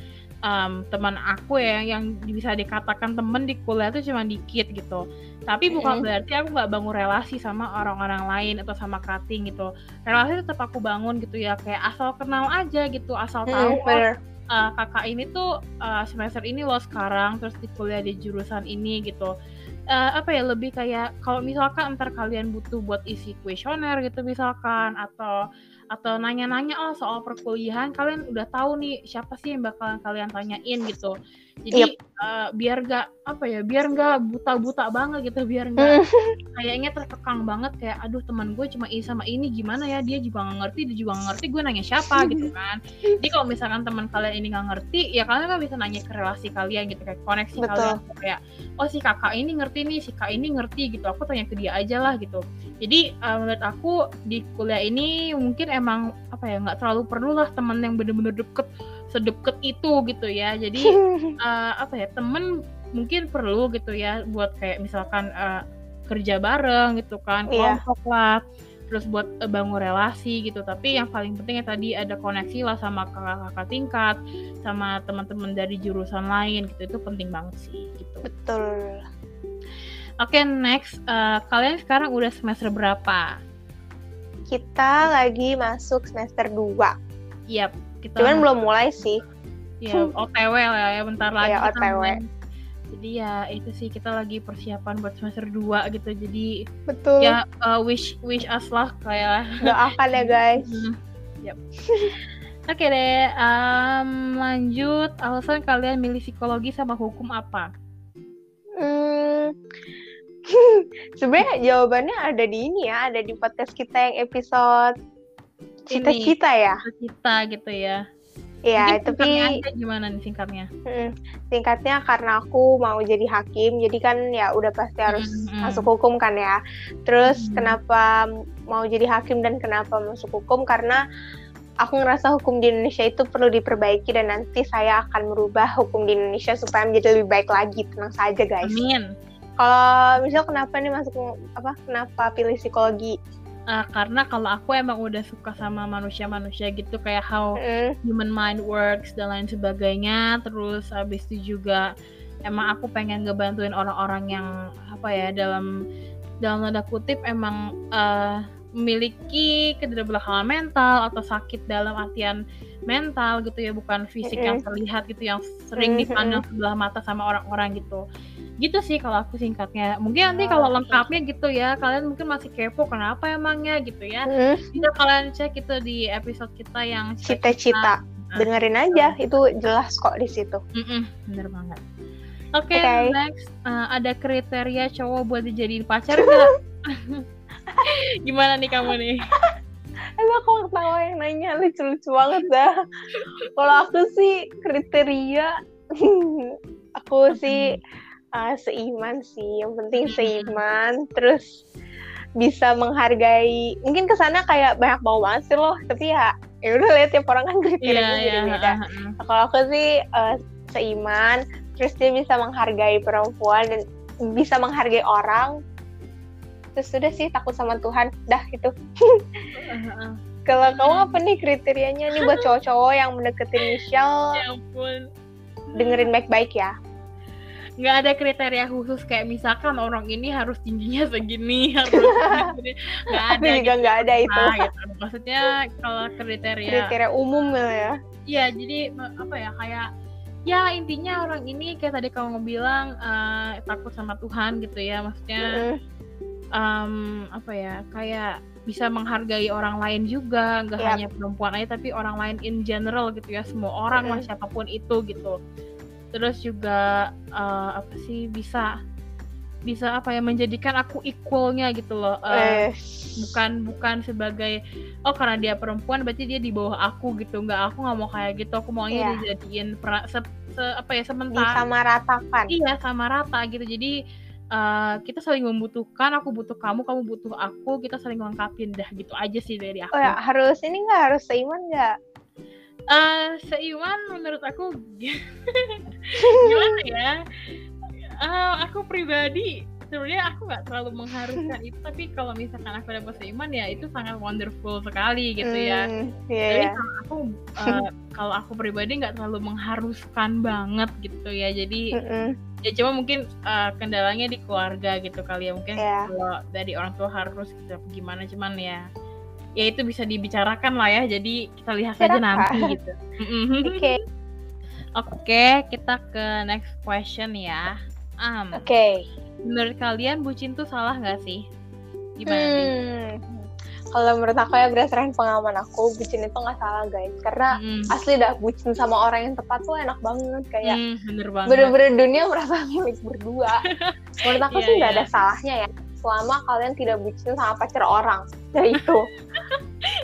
em, teman aku ya yang bisa dikatakan temen di kuliah tuh cuma dikit gitu. Tapi bukan Mm. berarti aku nggak bangun relasi sama orang-orang lain atau sama cutting gitu. Relasi tetap aku bangun gitu ya kayak asal kenal aja gitu, asal tahu Hmm, oh, eh, kakak ini tuh eh, semester ini loh sekarang terus di kuliah di jurusan ini gitu. Eh, apa ya lebih kayak kalau misalkan ntar kalian butuh buat isi kuesioner gitu misalkan atau atau nanya-nanya lah soal perkuliahan kalian udah tahu nih siapa sih yang bakalan kalian tanyain gitu jadi eh, biar gak apa ya biar nggak buta-buta banget gitu biar nggak kayaknya terkekang banget kayak aduh teman gue cuma ini sama ini gimana ya? Dia juga nggak ngerti dia juga nggak ngerti gue nanya siapa? Gitu kan. Jadi kalau misalkan teman kalian ini nggak ngerti ya kalian kan bisa nanya ke relasi kalian gitu kayak koneksi Betul. kalian kayak oh si kakak ini ngerti nih si kak ini ngerti gitu. Aku tanya ke dia aja lah gitu. Jadi eh, menurut aku di kuliah ini mungkin emang apa ya nggak terlalu perlu lah teman yang bener-bener deket sedeket itu gitu ya. Jadi eh, apa ya temen mungkin perlu gitu ya buat kayak misalkan eh, kerja bareng gitu kan Iya. kelompok lah terus buat eh, bangun relasi gitu. Tapi yang paling penting ya tadi ada koneksi lah sama kakak-kakak tingkat sama teman-teman dari jurusan lain gitu. Itu penting banget sih gitu. Betul. Oke next eh, kalian sekarang udah semester berapa? Kita lagi masuk semester 2 Yap, kita cuman belum mulai sih ya OTW lah ya bentar lagi kita OTW. jadi ya itu sih kita lagi persiapan buat semester 2 gitu jadi betul ya uh, wish wish us lah kayak doakan ya guys yep. Oke deh, em, lanjut. Alasan kalian milih psikologi sama hukum apa? Hmm, sebenarnya jawabannya ada di ini ya, ada di podcast kita yang episode cita-cita ya. Kita gitu ya. Iya, tapi gimana nih singkatnya? mm, singkatnya karena aku mau jadi hakim, jadi kan ya udah pasti harus Mm-mm. masuk hukum kan ya. Terus Mm. kenapa mau jadi hakim dan kenapa masuk hukum? Karena aku ngerasa hukum di Indonesia itu perlu diperbaiki dan nanti saya akan merubah hukum di Indonesia supaya menjadi lebih baik lagi. Tenang saja guys. Amin. Kalau misal kenapa nih masuk apa? Kenapa pilih psikologi? Eh, karena kalau aku emang udah suka sama manusia-manusia gitu kayak how Mm, human mind works dan lain sebagainya. Terus habis itu juga emang aku pengen ngebantuin orang-orang yang apa ya dalam dalam tanda kutip emang eh, memiliki kederbelakangan mental atau sakit dalam artian mental gitu ya bukan fisik yang terlihat gitu yang sering dipandang sebelah mata sama orang-orang gitu gitu sih kalau aku singkatnya mungkin nanti kalau lengkapnya gitu ya kalian mungkin masih kepo kenapa emangnya gitu ya mm, bisa kalian cek itu di episode kita yang Cita-cita. Nah, Dengerin aja, itu jelas kok di situ. Mm-mm, bener banget. Oke, Oke. next Uh, ada kriteria cowok buat dijadiin pacar nggak? Gimana nih kamu nih? Emang kok ketawa yang nanya lucu-lucu banget dah. Kalau aku sih kriteria, aku sih uh, seiman sih. Yang penting Hmm. seiman, terus bisa menghargai. Mungkin ke sana kayak banyak banget sih loh, tapi ya ya udah lihat tiap orang kan kriterianya Iya, iya. beda-beda. uh, uh, uh. Kalau aku sih uh, seiman, terus dia bisa menghargai perempuan dan bisa menghargai orang. Terus udah sih takut sama Tuhan, dah itu. Kalau kamu apa nih kriterianya nih buat cowok-cowok yang mendeketin Michelle, Ya ampun. dengerin baik-baik ya. Nggak ada kriteria khusus kayak misalkan orang ini harus tingginya segini, harus segini. Nggak ada juga gitu. nggak ada itu Nah, gitu. Maksudnya kalau kriteria kriteria umum ya. Iya, jadi apa ya kayak ya intinya orang ini kayak tadi kamu bilang eh, takut sama Tuhan gitu ya, maksudnya Mm-mm. em, apa ya kayak bisa menghargai orang lain juga, nggak Yap. hanya perempuan aja tapi orang lain in general gitu ya, semua orang lah Mm-mm. siapa pun itu gitu. Terus juga eh, apa sih bisa bisa apa ya menjadikan aku equalnya gitu loh. eh, Eh, bukan bukan sebagai oh karena dia perempuan berarti dia di bawah aku gitu. Nggak aku nggak mau kayak gitu. Aku maunya Iya. dijadiin pera- se- se apa ya sementara. sama ratakan. Iya sama rata gitu. Jadi uh, kita saling membutuhkan. Aku butuh kamu kamu butuh aku. Kita saling melengkapi. Dah gitu aja sih dari aku. Oh ya harus ini nggak harus seiman nggak uh, seiman menurut aku gimana ya uh, aku pribadi sebenarnya aku nggak terlalu mengharuskan itu tapi kalau misalkan aku dapat seiman ya itu sangat wonderful sekali gitu ya hmm, yeah, jadi yeah. kalau aku uh, kalau aku pribadi nggak terlalu mengharuskan banget gitu ya jadi Mm -mm. ya cuma mungkin uh, kendalanya di keluarga gitu kali ya mungkin Yeah. kalau dari orang tua harus gitu gimana cuman ya ya itu bisa dibicarakan lah ya jadi kita lihat saja nanti gitu oke Oke, kita ke next question ya. Um, oke menurut kalian bucin tuh salah nggak sih? Gimana nih? Hmm. Kalau menurut aku ya berdasarkan pengalaman aku, bucin itu nggak salah guys. Karena Mm, asli dah bucin sama orang yang tepat tuh enak banget. Kayak mm, bener banget. bener-bener dunia merasa milik berdua. menurut aku Iya, sih nggak iya. ada salahnya ya. Selama kalian tidak bucin sama pacar orang. Ya itu.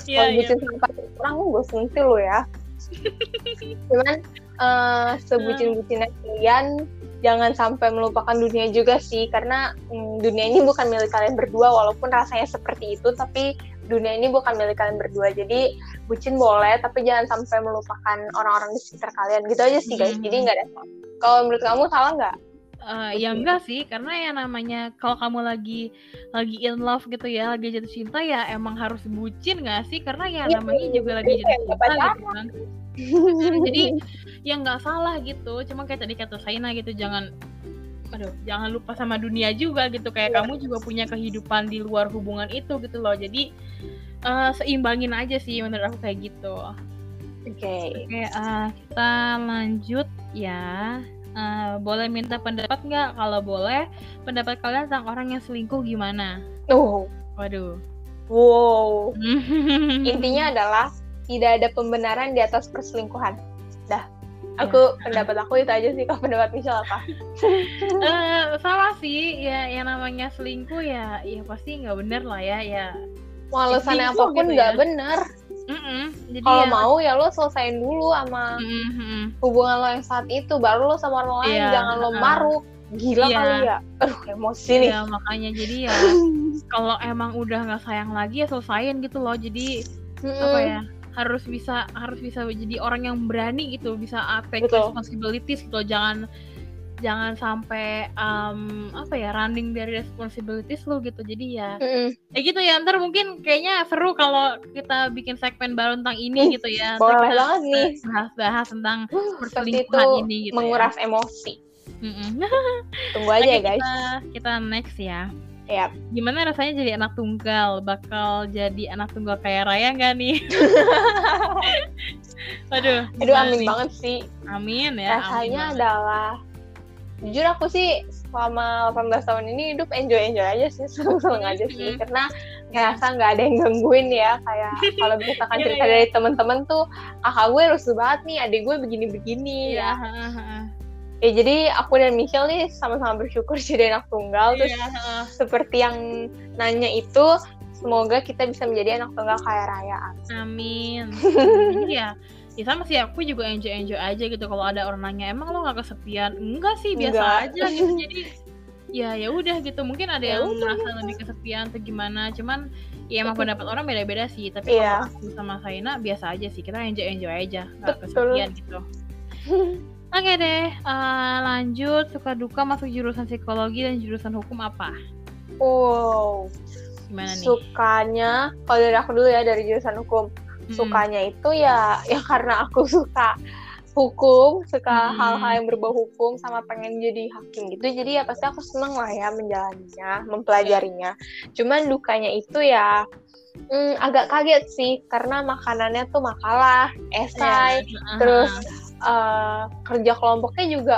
Iya, Kalau iya. bucin sama pacar orang, gue sentil lo ya. Cuman eh, sebucin-bucinnya kalian jangan sampai melupakan dunia juga sih karena mm, dunia ini bukan milik kalian berdua walaupun rasanya seperti itu tapi dunia ini bukan milik kalian berdua jadi bucin boleh tapi jangan sampai melupakan orang-orang di sekitar kalian gitu aja sih guys Mhm. jadi nggak ada kalau menurut kamu salah nggak Eh, ya enggak sih, karena ya namanya kalau kamu lagi lagi in love gitu ya, lagi jatuh cinta ya emang harus bucin nggak sih? Karena ya Iya, namanya juga lagi iya, jatuh cinta pacaran. gitu kan. Jadi ya nggak salah gitu, cuma kayak tadi kata Saina gitu jangan aduh jangan lupa sama dunia juga gitu kayak Iya. kamu juga punya kehidupan di luar hubungan itu gitu loh jadi eh, seimbangin aja sih menurut aku kayak gitu oke Oke, eh, kita lanjut ya. Eh, boleh minta pendapat nggak? Kalau boleh, pendapat kalian tentang orang yang selingkuh gimana? oh Waduh. wow intinya adalah tidak ada pembenaran di atas perselingkuhan dah aku pendapat aku itu aja sih kalau pendapat Michelle apa Eh, sama sih, ya yang namanya selingkuh ya, ya pasti nggak bener lah ya, ya. Selingkuh apa pun gitu nggak ya. bener Mm-mm. Jadi kalau ya, mau ya lo selesaiin dulu sama Mm-mm, mm-mm. hubungan lo yang saat itu baru lo sama orang lain Iya, jangan lo maruk gila Iya. kali ya aduh emosi nih Ya makanya jadi ya kalau emang udah nggak sayang lagi ya selesain gitu loh. Jadi Mm-mm. apa ya harus bisa harus bisa jadi orang yang berani gitu bisa take Betul. responsibilities gitu jangan jangan sampai um, apa ya running dari responsibilities lo gitu jadi ya Mm-mm. ya gitu ya ntar mungkin kayaknya seru kalau kita bikin segmen baru tentang ini gitu ya Ntar boleh banget nih bahas-bahas tentang Uh, perselingkuhan ini gitu menguras emosi ya. Mm-mm. tunggu aja Oke, ya guys kita, kita next ya Yap. gimana rasanya jadi anak tunggal bakal jadi anak tunggal kayak Raya nggak nih Waduh, aduh gimana amin nih? banget sih Amin ya. amin rasanya banget. adalah jujur aku sih selama 18 tahun ini hidup enjoy enjoy aja sih seneng seneng aja sih Mhm. karena ngerasa nggak ada yang gangguin ya kayak kalau misalkan Iya, cerita iya. dari teman-teman tuh kakak gue rusuh banget nih adik gue begini begini Iya, ya ya jadi aku dan Michelle nih sama-sama bersyukur jadi anak tunggal terus Iya, heeh. seperti yang nanya itu semoga kita bisa menjadi anak tunggal kaya raya Amin. Jadi ya, sama sih aku juga enjoy enjoy aja gitu kalau ada orang nanya emang lo nggak kesepian? Enggak sih biasa Enggak. aja gitu. Jadi ya ya udah gitu mungkin ada Ya yang merasa lebih kesepian atau gimana cuman ya emang pendapat orang beda-beda sih tapi Iya. kalau aku sama Saina biasa aja sih kita enjoy enjoy aja nggak kesepian gitu Oke deh, eh, lanjut suka duka masuk jurusan psikologi dan jurusan hukum apa? wow Gimana nih? sukanya kalau dari aku dulu ya dari jurusan hukum Mm-mm. sukanya itu ya ya karena aku suka hukum suka Hmm. hal-hal yang berbau hukum sama pengen jadi hakim gitu jadi ya pasti aku seneng lah ya menjalaninya mempelajarinya cuman dukanya itu ya hmm, agak kaget sih karena makanannya tuh makalah esai heeh, terus eh, kerja kelompoknya juga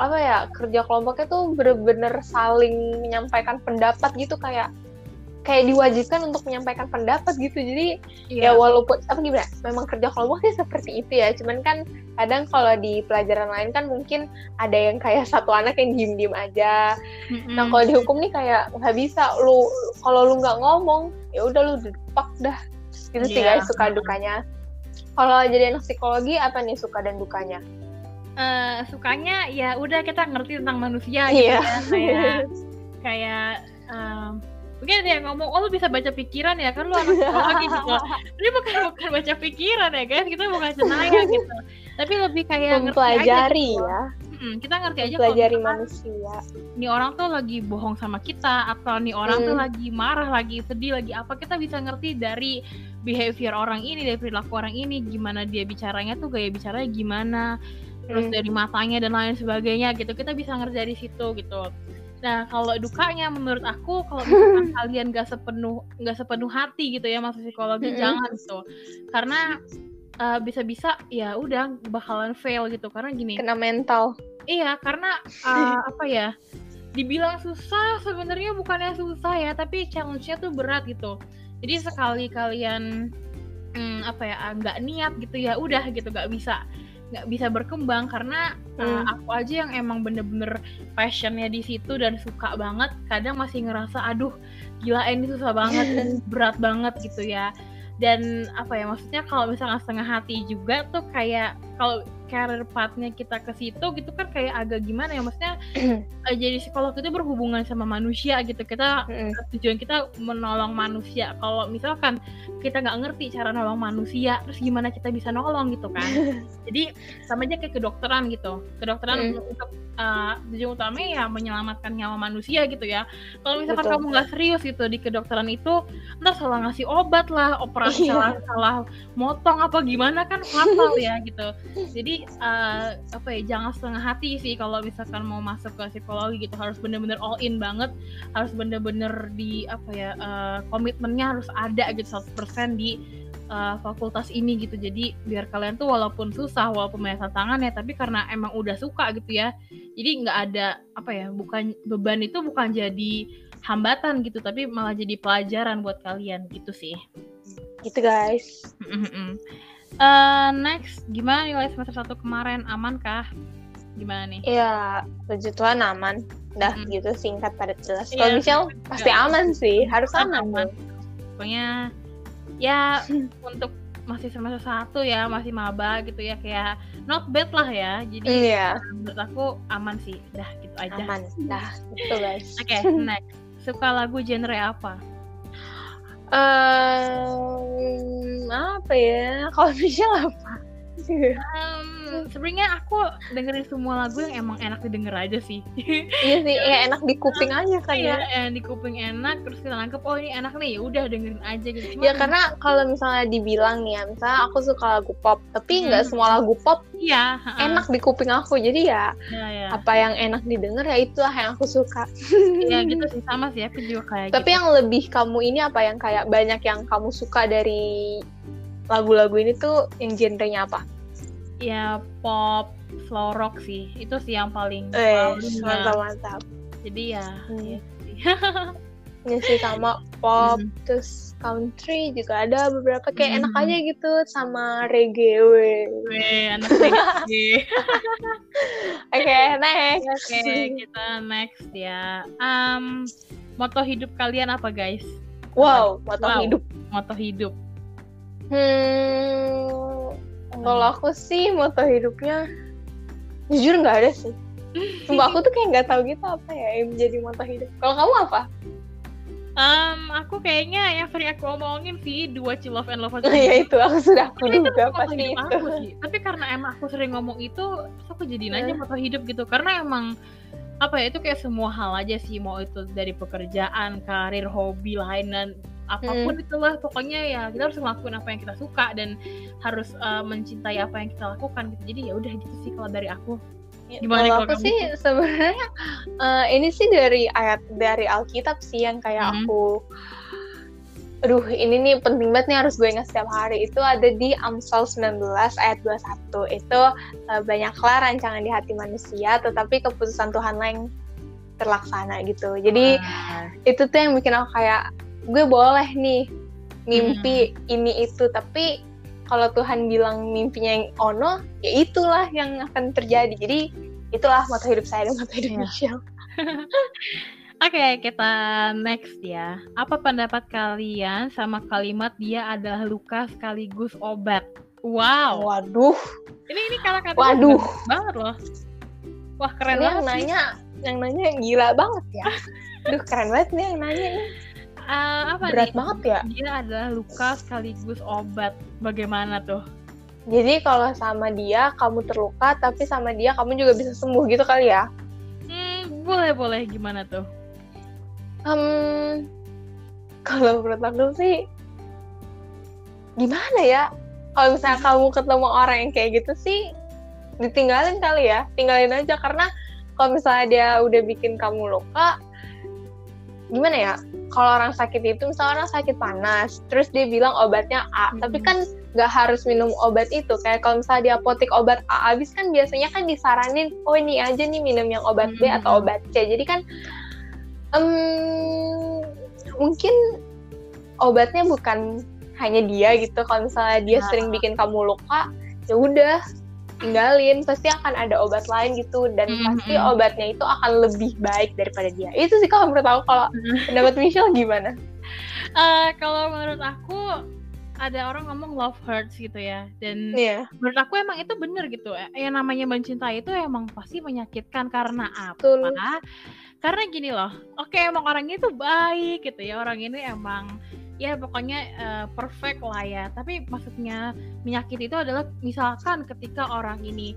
apa ya kerja kelompoknya tuh bener-bener saling menyampaikan pendapat gitu kayak kayak diwajibkan untuk menyampaikan pendapat gitu jadi Iya. ya walaupun apa gimana memang kerja kelompok sih seperti itu ya cuman kan kadang kalau di pelajaran lain kan mungkin ada yang kayak satu anak yang diem diem aja Mm-mm. nah kalau di hukum nih kayak nggak bisa lu kalau lu nggak ngomong ya udah lu depak dah gitu sih Iya. guys suka dukanya kalau jadi anak psikologi apa nih suka dan dukanya uh, sukanya ya udah kita ngerti tentang manusia gitu Iya. ya kayak kayak um, mungkin ada yang ngomong oh lu bisa baca pikiran ya kan lu anak psikologi gitu ini bukan bukan baca pikiran ya guys kita bukan cenayang gitu tapi lebih kayak ngerti aja Mempelajari gitu. ya, Mm, kita ngerti aja misalkan manusia. nih orang tuh lagi bohong sama kita atau nih orang tuh Hmm. lagi marah lagi sedih lagi apa kita bisa ngerti dari behavior orang ini dari perilaku orang ini gimana dia bicaranya tuh gaya bicaranya gimana terus Hmm. dari matanya dan lain sebagainya gitu kita bisa ngerti dari situ gitu nah kalau dukanya menurut aku kalau misalkan kalian gak sepenuh nggak sepenuh hati gitu ya masuk psikologi Mm-mm. jangan gitu karena eh, bisa-bisa ya udah bakalan fail gitu karena gini Kena mental. Iya, karena uh, apa ya? Dibilang susah sebenarnya bukannya susah ya, tapi challenge-nya tuh berat gitu. Jadi sekali kalian hmm, apa ya nggak niat gitu ya, udah gitu nggak bisa nggak bisa berkembang karena uh, Hmm. aku aja yang emang bener-bener passionnya di situ dan suka banget, kadang masih ngerasa aduh gila ini susah banget, berat banget gitu ya. Dan apa ya maksudnya kalau misalnya setengah hati juga tuh kayak kalau career path-nya kita ke situ gitu kan kayak agak gimana ya maksudnya eh, jadi psikolog itu berhubungan sama manusia gitu kita tujuan kita menolong manusia kalau misalkan kita nggak ngerti cara nolong manusia terus gimana kita bisa nolong gitu kan jadi sama aja kayak kedokteran gitu kedokteran Mm. untuk uh, tujuan utamanya ya menyelamatkan nyawa manusia gitu ya kalau misalkan Betul. kamu nggak serius gitu di kedokteran itu ntar salah ngasih obat lah operasi Iya. salah salah motong apa gimana kan fatal ya gitu jadi eh, apa ya jangan setengah hati sih kalau misalkan mau masuk ke psikologi gitu. Harus bener-bener all in banget. Harus bener-bener di apa ya eh, komitmennya harus ada gitu 100% di eh, fakultas ini gitu. Jadi biar kalian tuh walaupun susah walaupun banyak tantangan ya tapi karena emang udah suka gitu ya jadi nggak ada apa ya bukan beban itu bukan jadi hambatan gitu tapi malah jadi pelajaran buat kalian gitu sih. Gitu guys. Eh, next, gimana nilai semester 1 kemarin? Aman kah? Gimana nih? Ya, puji Tuhan aman. Dah Mm. gitu singkat pada jelas. Iya, Kalau Michelle pasti aman sih, harus Aman, aman. Pokoknya ya untuk masih semester 1 ya, masih maba gitu ya kayak not bad lah ya. Jadi Iya, menurut aku aman sih. Dah gitu aja. aman. Dah, gitu guys. Oke, next. Suka lagu genre apa? Ehm, apa ya? Kalau Michelle apa? Um, sebenarnya aku dengerin semua lagu yang emang enak didengar aja sih. iya sih, ya enak di kuping aja kan Iya, ya. yang di kuping enak terus kita nangkep oh ini enak nih, ya udah dengerin aja gitu. Cuma Ya karena kalau misalnya dibilang nih ya, misalnya aku suka lagu pop, tapi nggak Hmm. semua lagu pop iya, ha-ha. enak di kuping aku. Jadi ya Ya, ya. apa yang enak didengar ya itulah yang aku suka. ya gitu sih sama sih aku juga kayak Tapi gitu. yang lebih kamu ini apa yang kayak banyak yang kamu suka dari lagu-lagu ini tuh yang genrenya apa? ya pop slow rock sih itu sih yang paling Eh, paling, mantap mantap. jadi ya Hmm. iya sih. Ini sih sama pop, Hmm. terus country juga ada beberapa kayak enak Hmm. aja gitu sama reggae. weh. Weh, anak reggae. Oke, next. Oke, kita next ya. Um, moto hidup kalian apa guys? Wow, moto Wow. hidup. Moto hidup. Hmm, kalau aku sih moto hidupnya jujur nggak ada sih. Sumpah aku tuh kayak nggak tahu gitu apa ya yang menjadi moto hidup. Kalau kamu apa? Um, aku kayaknya yang sering aku omongin sih dua chill love and love Oh ya itu aku sudah aku Tapi moto pasti itu. aku sih. Tapi karena emang aku sering ngomong itu, terus aku jadiin aja Eh. moto hidup gitu. Karena emang apa ya itu kayak semua hal aja sih mau itu dari pekerjaan, karir, hobi lain dan apa pun Hmm. itulah pokoknya ya kita harus ngelakuin apa yang kita suka dan harus uh, mencintai apa yang kita lakukan gitu. Jadi ya udah gitu sih kalau dari aku. Gimana kalau aku kamu? sih sebenarnya eh, ini sih dari ayat dari Alkitab sih yang kayak Hmm. aku aduh ini nih penting banget nih harus gue ingat setiap hari itu ada di Amsal 19 ayat 21 itu eh, banyaklah rancangan di hati manusia tetapi keputusan Tuhan yang terlaksana gitu jadi Ah, itu tuh yang bikin aku kayak gue boleh nih mimpi Hmm. ini itu tapi kalau Tuhan bilang mimpinya yang ono ya itulah yang akan terjadi jadi itulah moto hidup saya dan moto hidup Iya. Michelle Oke, kita next ya. Apa pendapat kalian sama kalimat dia adalah luka sekaligus obat? Wow. Waduh. Ini ini kata-kata Waduh. banget loh. Wah keren Ini yang banget sih. nanya, yang nanya gila banget ya. Duh keren banget nih yang nanya nih. Eh, apa Berat nih? banget ya. Dia adalah luka sekaligus obat. Bagaimana tuh? Jadi kalau sama dia kamu terluka, tapi sama dia kamu juga bisa sembuh gitu kali ya. Hmm, boleh boleh gimana tuh? Hmm, kalau menurut aku sih gimana ya? Kalau misalnya kamu ketemu orang yang kayak gitu sih, ditinggalin kali ya, tinggalin aja karena kalau misalnya dia udah bikin kamu luka, gimana ya? Kalau orang sakit itu, misalnya orang sakit panas, terus dia bilang obatnya A, Hmm. tapi kan nggak harus minum obat itu. Kayak kalau misalnya di apotek obat A habis kan biasanya kan disaranin, oh ini aja nih minum yang obat B Hmm. atau obat C. Jadi kan em, mungkin obatnya bukan hanya dia gitu. Kalau misalnya dia Ya. sering bikin kamu luka, ya udah tinggalin. Pasti akan ada obat lain gitu dan Mhm. pasti obatnya itu akan lebih baik daripada dia. Itu sih kalau menurut aku. Kalau pendapat Michelle gimana? Eh, kalau menurut aku ada orang ngomong love hurts gitu ya dan Iya. menurut aku emang itu bener gitu ya yang namanya mencintai itu emang pasti menyakitkan karena apa Betul. karena gini loh oke emang orangnya itu baik gitu ya orang ini emang ya pokoknya eh, perfect lah ya. Tapi maksudnya menyakiti itu adalah misalkan ketika orang ini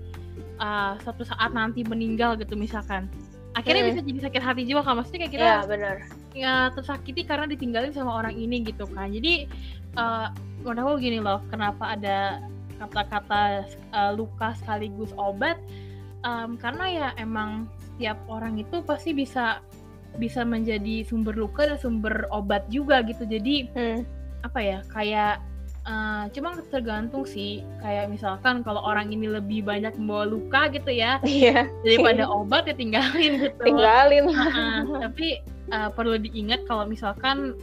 eh, suatu saat nanti meninggal gitu misalkan. Akhirnya Hmm. bisa jadi sakit hati juga kan? Maksudnya kayak kita Iya, benar. ya tersakiti karena ditinggalin sama orang ini gitu kan. Jadi eh menurut aku gini loh kenapa ada kata-kata eh, luka sekaligus obat? Em, karena ya emang setiap orang itu pasti bisa bisa menjadi sumber luka dan sumber obat juga gitu jadi Hmm. apa ya kayak eh, cuma tergantung sih kayak misalkan kalau orang ini lebih banyak membawa luka gitu ya Iya, daripada obat ya tinggalin gitu tinggalin. Heeh, tapi uh, perlu diingat kalau misalkan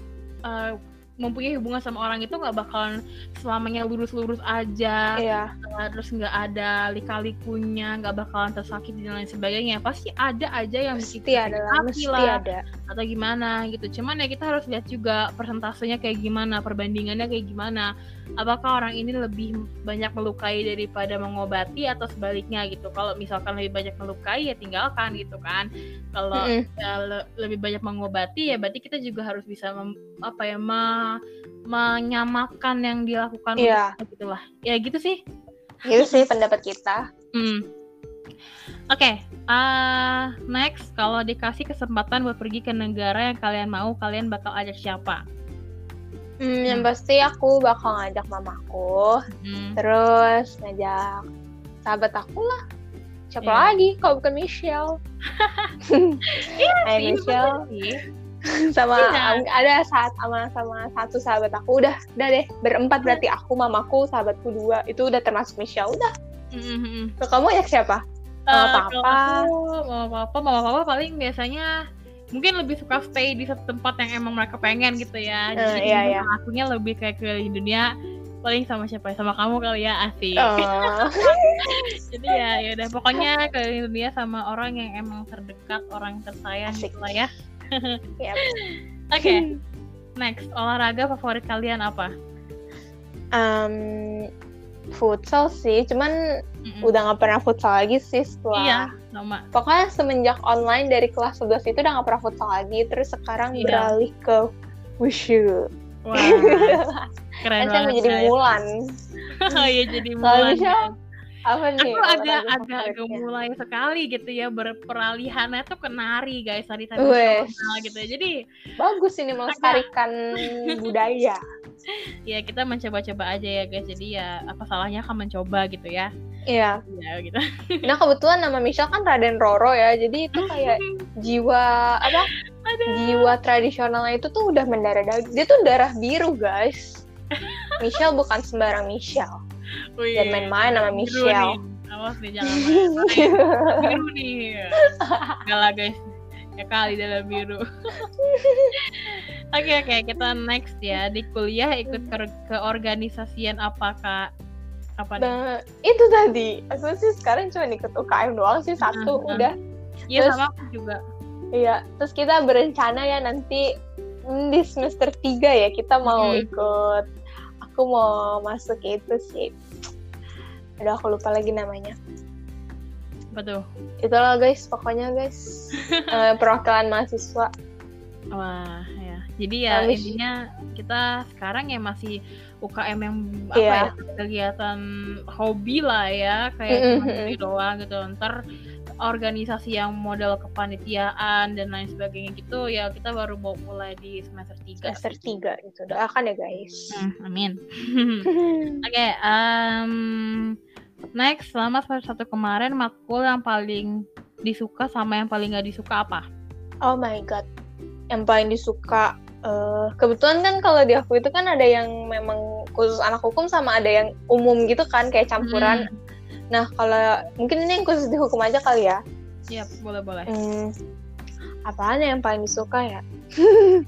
uh, mempunyai hubungan sama orang itu nggak bakalan selamanya lurus-lurus aja Iya, uh, terus nggak ada lika-likunya nggak bakalan tersakiti dan lain sebagainya. Pasti ada aja yang mesti ada hati mesti lah ada. atau gimana gitu. Cuman ya kita harus lihat juga persentasenya kayak gimana perbandingannya kayak gimana apakah orang ini lebih banyak melukai daripada mengobati atau sebaliknya gitu kalau misalkan lebih banyak melukai ya tinggalkan gitu kan kalau ya, le- lebih banyak mengobati ya berarti kita juga harus bisa mem- apa ya me- menyamakan yang dilakukan Iya. untuk- gitu lah ya gitu sih Itu sih pendapat kita. Hmm. Oke, ah, next kalau dikasih kesempatan buat pergi ke negara yang kalian mau, kalian bakal ajak siapa? Hmm, yang pasti aku bakal ngajak mamaku, Hmm. terus ngajak sahabat aku lah. Siapa Iya. lagi kalau bukan Michelle? Hai Sih, Michelle, sih. sama Iya. ada saat sama sama satu sahabat aku udah udah deh berempat berarti aku mamaku sahabatku dua itu udah termasuk Michelle udah. Kalau kamu ajak siapa Eh, Mama kalau papa. mama papa, mama papa paling biasanya mungkin lebih suka stay di satu tempat yang emang mereka pengen gitu ya. Eh, Jadi iya, mungkin iya. akunya lebih kayak keliling dunia paling sama siapa sama kamu kali ya asik. Oh. Jadi ya ya udah pokoknya keliling dunia sama orang yang emang terdekat, orang yang tersayang Asik. gitu lah ya. Yap. Oke. Next, olahraga favorit kalian apa? Em, futsal sih cuman Mm-mm. udah nggak pernah futsal lagi sih setelah Iya, sama. pokoknya semenjak online dari kelas 11 itu udah nggak pernah futsal lagi terus sekarang Iya. beralih ke wushu Wah, keren kan saya mau banget. jadi guys. Mulan Oh iya jadi mulan. Michelle apa nih Aku agak agak gemulai sekali gitu ya berperalihannya tuh ke nari guys Wes. tradisional gitu ya. Jadi bagus ini melestarikan budaya ya kita mencoba-coba aja ya guys. Jadi ya apa salahnya kan mencoba gitu ya. Iya Ya gitu. nah kebetulan nama Michelle kan Raden Roro ya jadi itu kayak jiwa apa jiwa tradisionalnya itu tuh udah mendarah daging dia tuh darah biru guys Michelle bukan sembarang Michelle Wih, dan main-main sama biru Michelle nih. Awas nih jangan main. biru nih. Gak lah guys. Ya kali dalam biru. Oke oke kita next ya di kuliah ikut ke, keorganisasian apa kak? Apa nih? Nah, itu tadi aku sih sekarang cuma ikut UKM doang sih satu udah Iya terus- sama aku juga. iya terus kita berencana ya nanti hmm, di semester 3 ya kita mau Hmm. ikut aku mau masuk itu sih Aduh aku lupa lagi namanya. Betul. Itulah guys, pokoknya guys uh, perwakilan mahasiswa. Wah ya. Jadi ya Habis- intinya kita sekarang ya masih UKM yang apa Iya. ya kegiatan hobi lah ya kayak Mm-mm, cuma mm-mm. gitu doang gitu. Ntar organisasi yang model kepanitiaan dan lain sebagainya gitu ya kita baru mau mulai di semester 3 Semester 3 gitu. Doakan ya guys. Hmm, amin. Oke, em, next selama semester satu kemarin matkul yang paling disuka sama yang paling gak disuka apa? Oh my god. Yang paling disuka eh, kebetulan kan kalau di aku itu kan ada yang memang khusus anak hukum sama ada yang umum gitu kan kayak campuran. Hmm, Nah, kalau mungkin ini yang khusus di hukum aja kali ya. Iya, boleh boleh. Hmm, apaan yang paling disuka ya?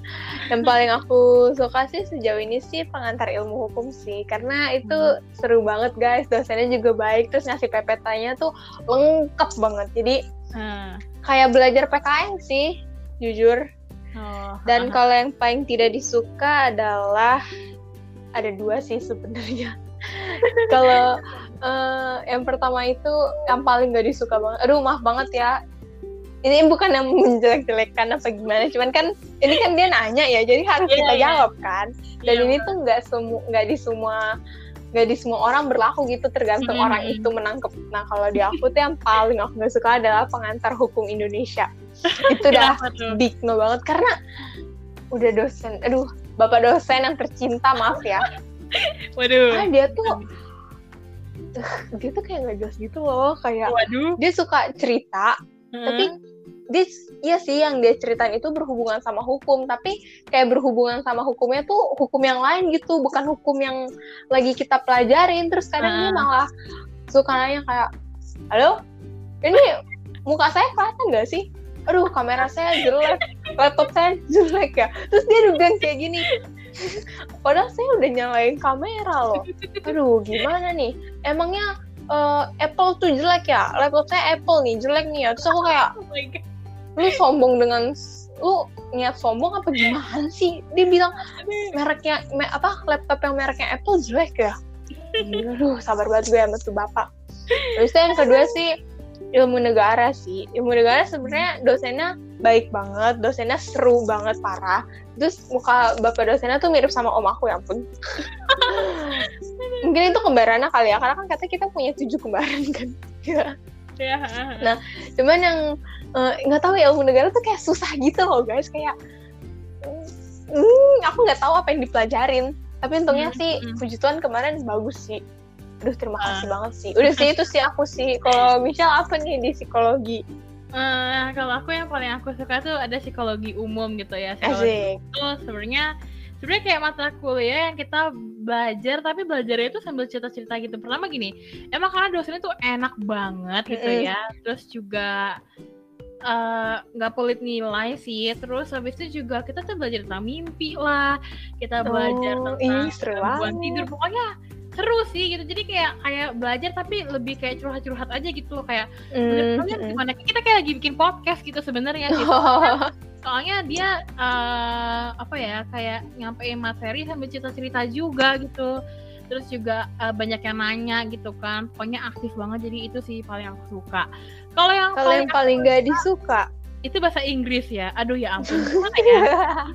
yang paling aku suka sih sejauh ini sih pengantar ilmu hukum sih karena itu seru banget guys dosennya juga baik terus ngasih PPT-nya tuh lengkap banget jadi Hmm. kayak belajar PKN sih jujur Oh, dan kalau yang paling tidak disuka adalah ada dua sih sebenarnya. Kalau eh, yang pertama itu yang paling gak disuka banget. Aduh maaf banget ya. Ini bukan yang menjelek-jelekan apa gimana cuman kan ini kan dia nanya ya jadi harus Iya, kita iya. jawab kan. Dan iya, ini tuh nggak semua nggak di semua nggak di semua orang berlaku gitu tergantung Mm-mm. orang itu menangkap nah kalau di aku tuh yang paling aku nggak suka adalah pengantar hukum Indonesia itu udah Kenapa tuh? big no banget karena udah dosen aduh bapak dosen yang tercinta maaf ya Waduh. karena dia tuh dia tuh kayak nggak jelas gitu loh kayak Waduh. dia suka cerita tapi dia iya sih yang dia ceritain itu berhubungan sama hukum. Tapi kayak berhubungan sama hukumnya tuh hukum yang lain gitu. Bukan hukum yang lagi kita pelajarin. Terus kadang dia Ah. malah suka nanya kayak halo? Ini muka saya kelihatan nggak sih? Aduh kamera saya jelek. Laptop saya jelek ya. Terus dia udah bilang kayak gini padahal saya udah nyalain kamera loh. Aduh gimana nih? Emangnya eh, Apple tuh jelek ya? Laptop saya Apple nih jelek nih ya? Terus aku kayak Oh. Lu sombong dengan lu niat sombong apa gimana sih? Dia bilang mereknya me- apa laptop yang mereknya Apple jelek ya? Aduh sabar banget gue sama tuh bapak. Terus yang kedua sih ilmu negara sih. Ilmu negara sebenarnya dosennya baik banget dosennya seru banget parah. Terus muka bapak dosennya tuh mirip sama om aku ya ampun. Mungkin itu kembarannya kali ya karena kan katanya kita punya tujuh kembaran kan Ya. Nah, cuman yang eh, nggak tahu ya ilmu negara tuh kayak susah gitu loh guys kayak hmm, aku nggak tahu apa yang dipelajarin tapi untungnya Hmm, sih hmm. puji Tuhan kemarin bagus sih aduh terima Ah. kasih banget sih udah sih itu sih aku sih kalau Michelle apa nih di psikologi Eh, kalau aku yang paling aku suka tuh ada psikologi umum gitu ya. Psikologi asik itu sebenarnya sebenarnya kayak mata kuliah yang kita belajar tapi belajarnya itu sambil cerita-cerita gitu. Pertama gini, emang karena dosennya tuh enak banget gitu ya. Terus juga eh, nggak pelit nilai sih. Terus habis itu juga kita tuh belajar tentang mimpi lah. Kita belajar Oh, tentang gangguan tidur. Pokoknya seru sih gitu. Jadi kayak kayak belajar tapi lebih kayak curhat-curhat aja gitu loh kayak Kalian hmm. gimana? Kita kayak lagi bikin podcast gitu sebenarnya gitu. Oh, Soalnya dia eh, apa ya kayak nyampein materi sambil cerita-cerita juga gitu. Terus juga eh, banyak yang nanya gitu kan. Pokoknya aktif banget jadi itu sih paling aku suka. Kalau yang kalau yang paling aku gak suka, disuka itu bahasa Inggris ya. Aduh ya ampun gimana ya?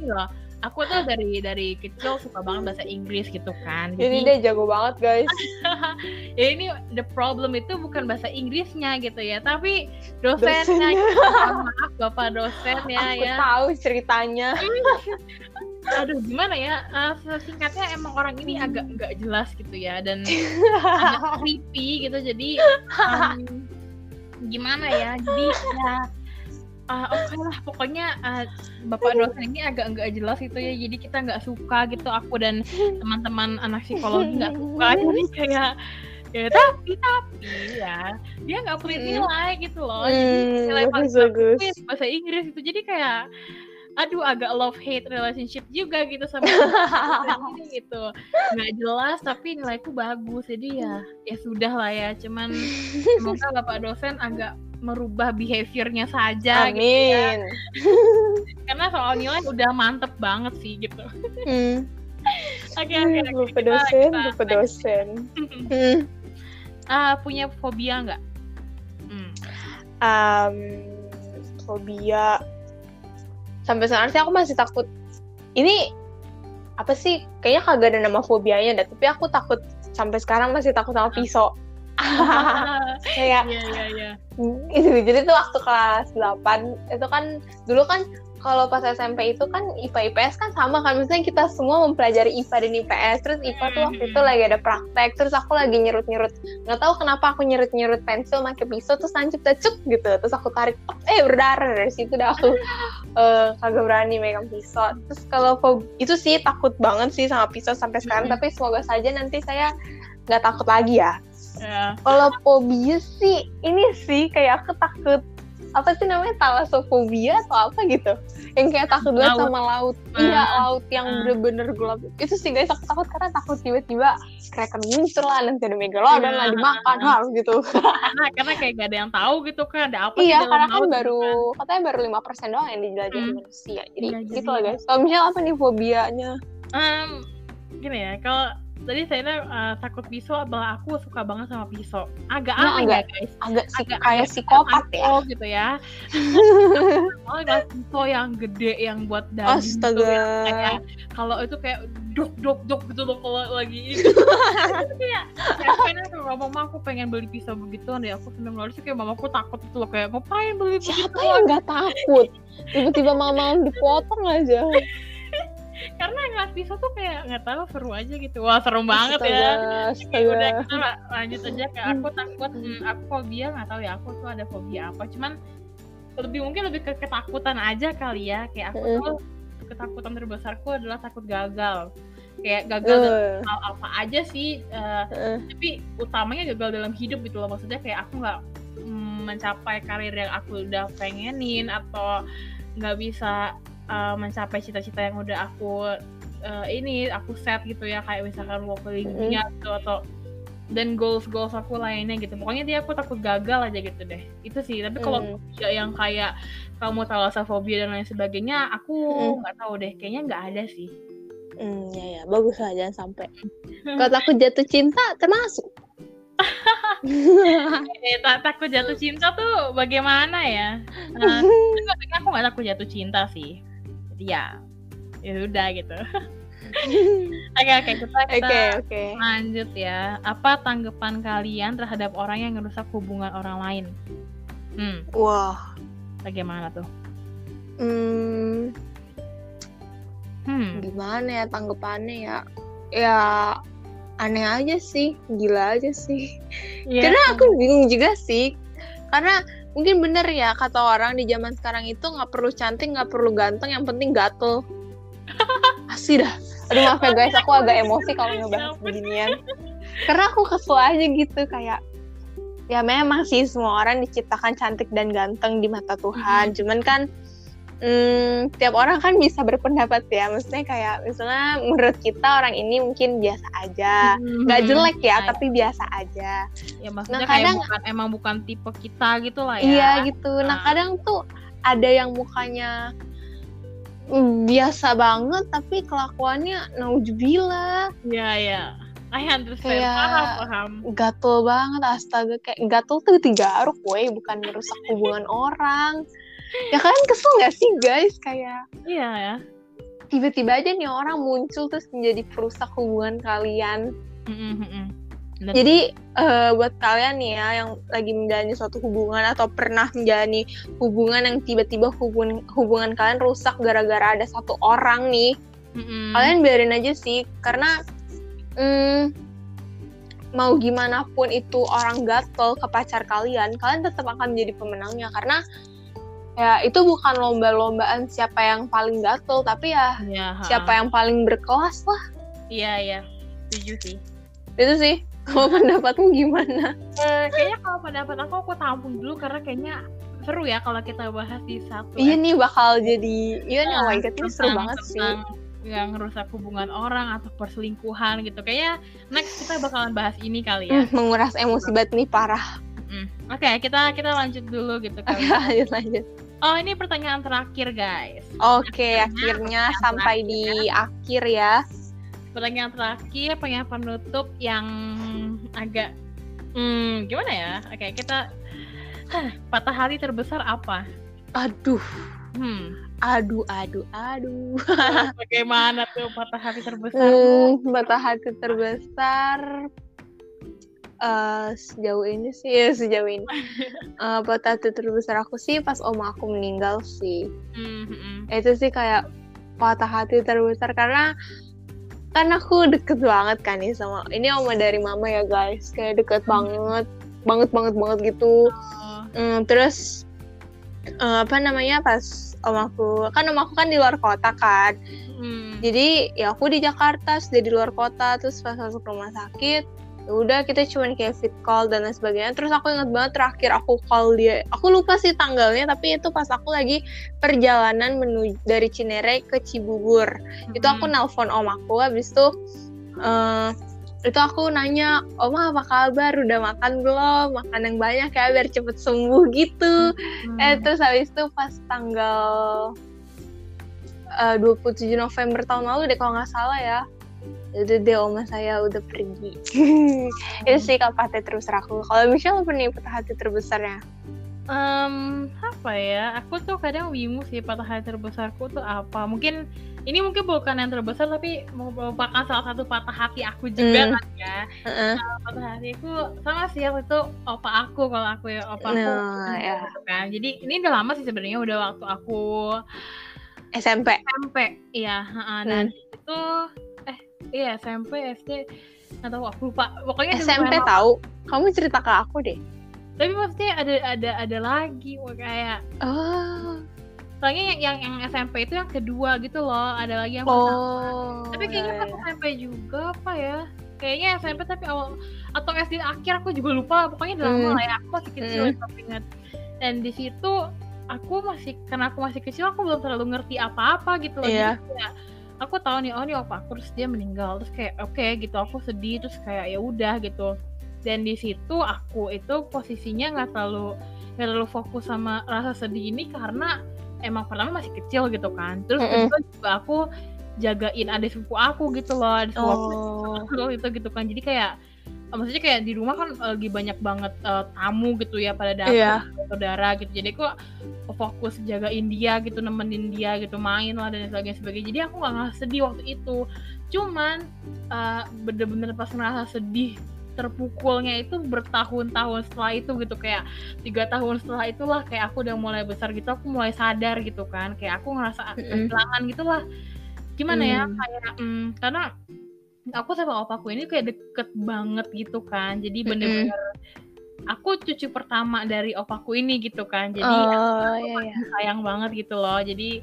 Loh. Aku tuh dari dari kecil suka banget bahasa Inggris gitu kan. jadi dia jago banget guys ya ini the problem itu bukan bahasa Inggrisnya gitu ya, tapi dosennya. Dosennya. gitu. Maaf bapak dosen ya aku ya. tahu ceritanya Aduh gimana ya? Eh, singkatnya emang orang ini agak nggak jelas gitu ya dan agak creepy gitu jadi em, gimana ya? Jadi ya ah, oke lah pokoknya eh, bapak dosen ini agak nggak jelas gitu ya jadi kita nggak suka gitu aku dan teman-teman anak psikologi nggak suka jadi kayak ya tapi tapi ya dia nggak pelit Mm. nilai gitu loh jadi nilai paling bagus, itu bahasa Inggris itu jadi kayak aduh agak love hate relationship juga gitu sama ini gitu nggak jelas tapi nilaiku bagus jadi ya ya sudah lah ya cuman semoga bapak dosen agak merubah behaviornya saja gitu ya amin karena soal nilai udah mantep banget sih gitu Hmm. oke oke oke. Bapak dosen, bapak dosen. Hmm. uh, punya fobia nggak? Hmm. Um, fobia sampai sekarang sih aku masih takut. Ini apa sih? Kayaknya kagak ada nama fobianya deh. Tapi aku takut sampai sekarang masih takut sama pisau. kayak Iya iya iya. itu jadi tuh waktu kelas 8 itu kan dulu kan kalau pas SMP itu kan IPA IPS kan sama kan. Misalnya kita semua mempelajari IPA dan IPS terus IPA tuh waktu itu lagi ada praktek. Terus aku lagi nyerut-nyerut. Nggak tahu kenapa aku nyerut-nyerut pensil pakai pisau terus lanjut tecuk gitu. Terus aku tarik eh berdarah dari situ dah aku. Uh, kagak berani megang pisau. Terus kalau itu sih takut banget sih sama pisau sampai sekarang. Tapi semoga saja nanti saya nggak takut lagi ya Yeah. Kalau fobia sih, ini sih kayak aku takut apa sih namanya talasofobia atau apa gitu yang kayak takut banget Laut. sama laut Hmm. iya laut yang Hmm. bener-bener gelap itu sih guys aku takut karena takut tiba-tiba kraken muncul lah nanti ada megalodon lah Hmm. dimakan hal gitu Karena karena kayak gak ada yang tahu gitu kan ada apa di iya dalam karena kan laut gitu baru kan. katanya baru lima persen doang yang dijelajahi Hmm. manusia jadi Iya, jadi gitu lah ya. guys kalau misalnya apa nih fobianya Em, gini ya kalau tadi saya uh, takut pisau adalah aku suka banget sama pisau. Agak Nah, aneh agak- ya guys. agak sih Agak- kayak agak psikopat ya. gitu ya. Oh gak pisau yang gede yang buat daging gitu astaga. yang kayak kalau itu kayak dok dok dok gitu loh kalau lagi itu kayak ya pengen kalau mama aku pengen beli pisau begitu deh aku seneng banget sih kayak mamaku takut itu loh kayak ngapain beli siapa begitu yang nggak takut? Tiba-tiba mama dipotong aja karena ngeliat pisau tuh kayak nggak tahu seru aja gitu. Wah serem banget ya. Astaga, udah astaga. kita la- lanjut aja kayak aku takut hmm, aku fobia nggak tahu ya aku tuh ada fobia apa. Cuman lebih mungkin lebih ke ketakutan aja kali ya. Kayak aku Mm. tuh ketakutan terbesarku adalah takut gagal. Kayak gagal dalam Eh, hal apa aja sih eh, eh. tapi utamanya gagal dalam hidup gitu loh. Maksudnya kayak aku nggak mm, mencapai karir yang aku udah pengenin atau nggak bisa uh, mencapai cita-cita yang udah aku uh, ini aku set gitu ya kayak misalkan mau Mm. dunia gitu atau dan goals goals aku lainnya gitu pokoknya dia aku takut gagal aja gitu deh itu sih tapi kalau Hmm. fobia yang kayak kamu fobia dan lain sebagainya aku Mm. nggak tahu deh kayaknya nggak ada sih Hmm, ya ya, bagus lah jangan sampai. Kalau takut jatuh cinta termasuk. Eh, tak takut jatuh cinta tuh bagaimana ya? Nah, aku nggak takut jatuh cinta sih. Ya, ya udah gitu. Oke oke kita Oke kita oke. lanjut ya. Apa tanggapan kalian terhadap orang yang merusak hubungan orang lain? Hmm, Wah, bagaimana tuh? hmm, Hmm, gimana ya tanggapannya ya? Ya aneh aja sih, gila aja sih. Iya. Karena aku bingung juga sih. Karena mungkin bener ya kata orang di zaman sekarang itu nggak perlu cantik, nggak perlu ganteng, yang penting gatel. Asli dah. Aduh maaf ya guys, aku agak emosi kalau ngebahas beginian. Karena aku kesel aja gitu kayak ya memang sih semua orang diciptakan cantik dan ganteng di mata Tuhan. Cuman kan hmm, tiap orang kan bisa berpendapat ya. Maksudnya kayak misalnya menurut kita orang ini mungkin biasa aja. Nggak Hmm, jelek ya, iya. tapi biasa aja. ya maksudnya Nah, kayak kadang- bukan emang bukan tipe kita gitu lah ya. Iya gitu. Nah Ah. kadang tuh ada yang mukanya mm, biasa banget tapi kelakuannya naujubillah Iya iya. I understand. Kayak- Paham paham. gatel banget astaga kayak gatel tuh digaruk woi bukan merusak hubungan orang ya kalian kesel gak sih guys kayak Iya ya. tiba-tiba aja nih orang muncul terus menjadi perusak hubungan kalian. Dan- Jadi eh, buat kalian nih ya yang lagi menjalani suatu hubungan atau pernah menjalani hubungan yang tiba-tiba hubungan hubungan kalian rusak gara-gara ada satu orang nih, Mm-mm. kalian biarin aja sih karena mm, mau gimana pun itu orang gatel ke pacar kalian, kalian tetap akan menjadi pemenangnya karena ya itu bukan lomba-lombaan siapa yang paling gatel tapi ya ha. siapa yang paling berkelas lah Iya iya. Setuju sih. itu sih. Kalau pendapatmu gimana? Eh, kayaknya kalau pendapat aku aku tampung dulu karena kayaknya seru ya kalau kita bahas di satu Iya nih bakal jadi iya nih oh my god ini tentang- seru banget sih. tentang yang ngerusak hubungan orang atau perselingkuhan gitu kayaknya next kita bakalan bahas ini kali ya Hmm, menguras emosi banget nih parah. Mm. oke kita kita lanjut dulu gitu kali ya. lanjut lanjut. Oh ini pertanyaan terakhir guys Oke, Akhirnya, akhirnya sampai terakhir di ya. akhir ya. pertanyaan terakhir pengen penutup yang agak Hmm, gimana ya? Oke, kita patah hati terbesar apa? Aduh, Hmm, aduh, aduh, aduh. bagaimana tuh patah hati terbesar? Hmm, patah hati terbesar eh sejauh ini sih ya sejauh ini. Eh, patah hati terbesar aku sih pas oma aku meninggal sih. Hmm, hmm, hmm. itu sih kayak patah hati terbesar karena kan aku deket banget kan nih sama ini oma dari mama ya guys. Kayak deket banget banget banget banget gitu. Oh, Hmm, terus eh, apa namanya pas omaku kan omaku kan di luar kota kan. Hmm. jadi ya aku di Jakarta sudah di luar kota terus pas masuk rumah sakit ya udah kita cuman kayak fit call dan lain sebagainya terus aku ingat banget terakhir aku call dia aku lupa sih tanggalnya tapi itu pas aku lagi perjalanan menuju dari Cinere ke Cibubur itu aku Hmm. nelpon om aku habis itu eh, itu aku nanya oma apa kabar udah makan belum makan yang banyak ya biar cepet sembuh gitu Hmm. Eh terus habis itu pas tanggal eh, 27 November tahun lalu deh kalau nggak salah ya. Itu deh oma saya udah pergi. Itu sih hati terbesar aku. Kalau Michelle apa nih patah hati terbesarnya? Em, apa ya? Aku tuh kadang bingung sih patah hati terbesarku tuh apa. Mungkin ini mungkin bukan yang terbesar tapi merupakan salah satu patah hati aku juga Hmm. kan ya. Heeh. Patah hatiku sama sih waktu itu opa aku kalau aku ya opa aku. Nah, ya. gitu kan. Jadi ini udah lama sih sebenarnya udah waktu aku SMP. SMP. Iya, heeh. dan itu eh iya SMP SD nggak tahu aku lupa. Pokoknya SMP tahu. Kamu cerita ke aku deh. Tapi maksudnya ada ada ada lagi kayak Oh. soalnya yang, yang yang SMP itu yang kedua gitu loh ada lagi yang pertama. Oh. tapi kayaknya ya, pas SMP juga apa ya kayaknya SMP tapi awal atau SD akhir aku juga lupa pokoknya udah lama Hmm. lah ya aku masih kecil Hmm. ya, aku ingat dan di situ aku masih karena aku masih kecil aku belum terlalu ngerti apa-apa gitu loh Iya. Jadi kayak aku tahu nih oh nih opa aku terus dia meninggal terus kayak oke gitu aku sedih terus kayak ya udah gitu dan di situ aku itu posisinya nggak terlalu nggak terlalu fokus sama rasa sedih ini karena emang pertama masih kecil gitu kan terus Mm-mm. kedua juga aku jagain adik sepupu aku gitu loh adik sepupu aku Oh. waktu itu gitu kan jadi kayak maksudnya kayak di rumah kan eh, lagi banyak banget eh, tamu gitu ya pada datang Iya. saudara gitu. Jadi aku fokus jagain dia gitu nemenin dia gitu main lah dan sebagainya sebagainya. Jadi aku nggak ngerasa sedih waktu itu. Cuman eh, bener-bener pas ngerasa sedih terpukulnya itu bertahun-tahun setelah itu gitu. Kayak tiga tahun setelah itulah kayak aku udah mulai besar gitu aku mulai sadar gitu kan. Kayak aku ngerasa kehilangan gitulah. Gimana ya Hmm. kayak mm, karena aku sama opaku ini kayak deket banget gitu kan. Jadi bener-bener aku cucu pertama dari opaku ini gitu kan. Jadi Oh, iya, iya. sayang banget gitu loh. Jadi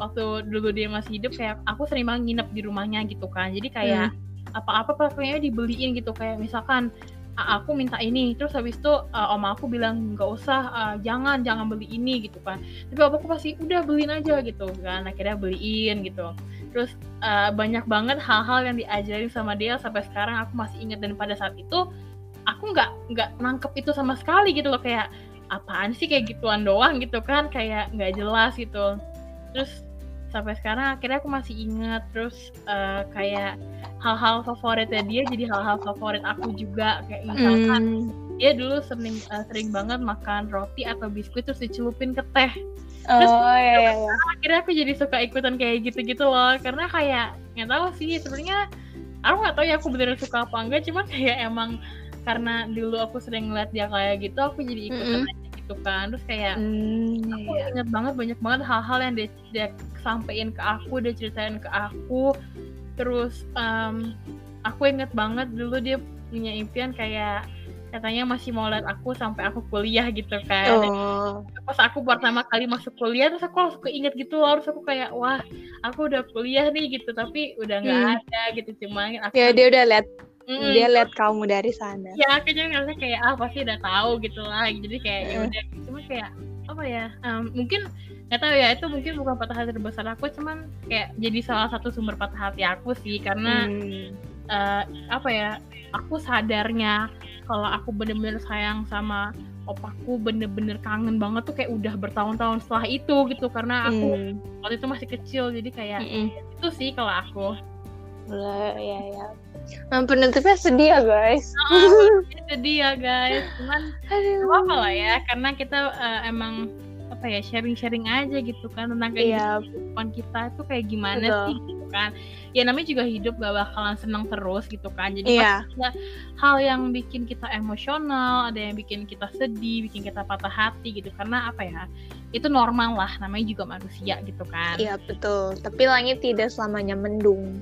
waktu dulu dia masih hidup kayak aku sering banget nginep di rumahnya gitu kan. Jadi kayak apa-apa pokoknya dibeliin gitu. Kayak misalkan "A- aku minta ini. Terus habis itu uh, oma aku bilang nggak usah uh, jangan jangan beli ini gitu kan. Tapi opaku pasti udah beliin aja gitu kan. Akhirnya beliin gitu terus uh, banyak banget hal-hal yang diajarin sama dia sampai sekarang aku masih ingat. Dan pada saat itu aku nggak nggak nangkep itu sama sekali gitu loh. Kayak apaan sih kayak gituan doang? gitu kan. Kayak nggak jelas gitu. Terus sampai sekarang akhirnya aku masih ingat. Terus eh, kayak hal-hal favoritnya dia jadi hal-hal favorit aku juga. Kayak misalkan Hmm. dia dulu sering eh, sering banget makan roti atau biskuit terus dicelupin ke teh Terus- Oh, iya, iya, iya. akhirnya aku jadi suka ikutan kayak gitu-gitu loh karena kayak nggak tahu sih sebenarnya aku nggak tahu ya aku beneran suka apa enggak cuma kayak emang karena dulu aku sering ngeliat dia kayak gitu aku jadi ikutan aja gitu kan terus kayak Hmm, aku iya. inget banget banyak banget hal-hal yang dia, dia sampein ke aku dia ceritain ke aku terus em, aku inget banget dulu dia punya impian kayak katanya masih mau lihat aku sampai aku kuliah gitu kan Dan Oh. pas aku pertama kali masuk kuliah terus aku langsung keinget gitu loh terus aku kayak wah aku udah kuliah nih gitu tapi udah nggak Hmm. ada gitu cuma aku Ya dia udah lihat Mm, dia lihat kamu dari sana. ya juga ngerasa kayak ah pasti udah tahu gitu lah jadi kayak ya Mm. udah cuma kayak apa ya em, mungkin nggak tahu ya itu mungkin bukan patah hati terbesar aku cuman kayak jadi salah satu sumber patah hati aku sih karena Hmm. eh, apa ya aku sadarnya kalau aku bener-bener sayang sama opaku bener-bener kangen banget tuh kayak udah bertahun-tahun setelah itu gitu karena aku Hmm. waktu itu masih kecil jadi kayak Mm-mm. itu sih kalau aku Lah, ya ya. Nah, penutupnya sedih ya guys. Ah, sedih ya guys cuman apa apa lah ya karena kita uh, emang apa ya sharing-sharing aja gitu kan tentang Iya. kehidupan kita itu kayak gimana Betul. sih kan ya namanya juga hidup gak bakalan senang terus gitu kan jadi Iya. pasti ada hal yang bikin kita emosional ada yang bikin kita sedih bikin kita patah hati gitu karena apa ya itu normal lah namanya juga manusia gitu kan Iya betul. Tapi langit tidak selamanya mendung.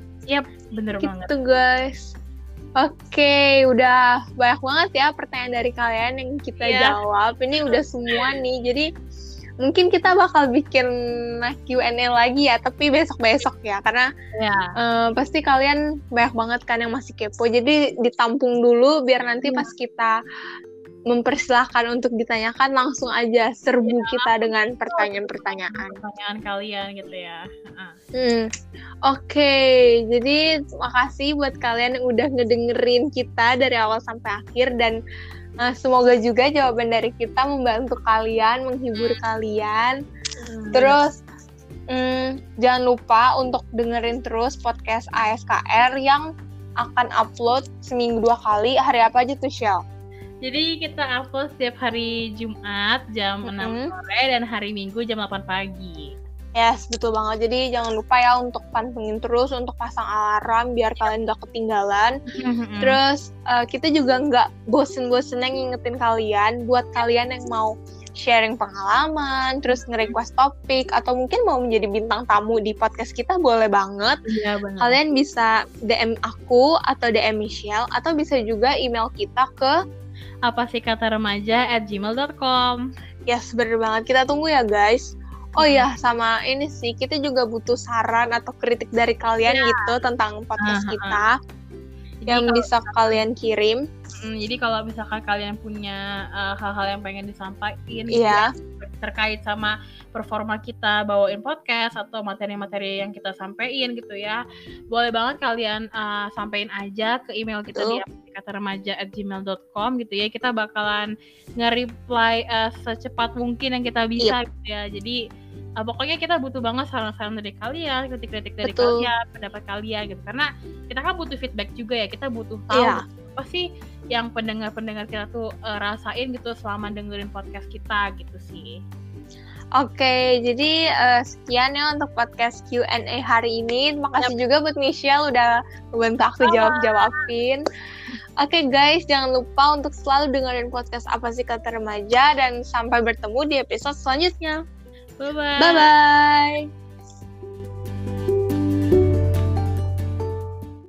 bener banget Gitu guys. Oke, udah banyak banget ya pertanyaan dari kalian yang kita Iya. jawab. Ini udah semua nih. Jadi mungkin kita bakal bikin Q&A lagi ya, tapi besok-besok ya. Karena ya eh, pasti kalian banyak banget kan yang masih kepo. Jadi ditampung dulu biar nanti Iya. pas kita mempersilahkan untuk ditanyakan langsung aja serbu Iya. kita dengan pertanyaan-pertanyaan. pertanyaan kalian gitu ya Heeh. Hmm, oke. Jadi makasih buat kalian yang udah ngedengerin kita dari awal sampai akhir dan uh, semoga juga jawaban dari kita membantu kalian, menghibur kalian. Terus hmm, jangan lupa untuk dengerin terus podcast ASKR yang akan upload seminggu dua kali. Hari apa aja tuh, Shell? Jadi kita upload setiap hari Jumat jam 6 Mm-mm. sore dan hari Minggu jam 8 pagi. Yes, betul banget. Jadi jangan lupa ya untuk pantengin terus, untuk pasang alarm biar kalian gak ketinggalan. Terus Terus uh, kita juga nggak bosen-bosen ngingetin kalian buat kalian yang mau sharing pengalaman, terus nge-request topik atau mungkin mau menjadi bintang tamu di podcast kita boleh banget. iya benar. Kalian bisa DM aku atau DM Michelle atau bisa juga email kita ke apa sih kata remaja at gmail.com Yes, bener banget. Kita tunggu ya guys. Oh Hmm. iya, sama ini sih kita juga butuh saran atau kritik dari kalian Ya. gitu tentang podcast ah, kita Jadi yang kalau- bisa kalian kirim. Hmm, jadi kalau misalkan kalian punya uh, hal-hal yang pengen disampaikan gitu Iya. ya, terkait sama performa kita bawain podcast atau materi-materi yang kita sampaikan gitu ya, boleh banget kalian uh, sampein aja ke email kita Betul. di kata remaja at gmail.com gitu ya. Kita bakalan nge-reply uh, secepat mungkin yang kita bisa gitu ya. Jadi uh, pokoknya kita butuh banget saran-saran dari kalian, kritik-kritik dari Betul. kalian, pendapat kalian gitu. Karena kita kan butuh feedback juga ya. Kita butuh tahu Iya. apa sih yang pendengar-pendengar kita tuh uh, rasain gitu selama dengerin podcast kita gitu sih. Oke, jadi eh, sekian ya untuk podcast Q&A hari ini. Terima kasih juga buat Michelle udah membantu aku jawab-jawabin. Oke guys, jangan lupa untuk selalu dengerin podcast apa sih kata remaja dan sampai bertemu di episode selanjutnya. 拜拜，拜拜。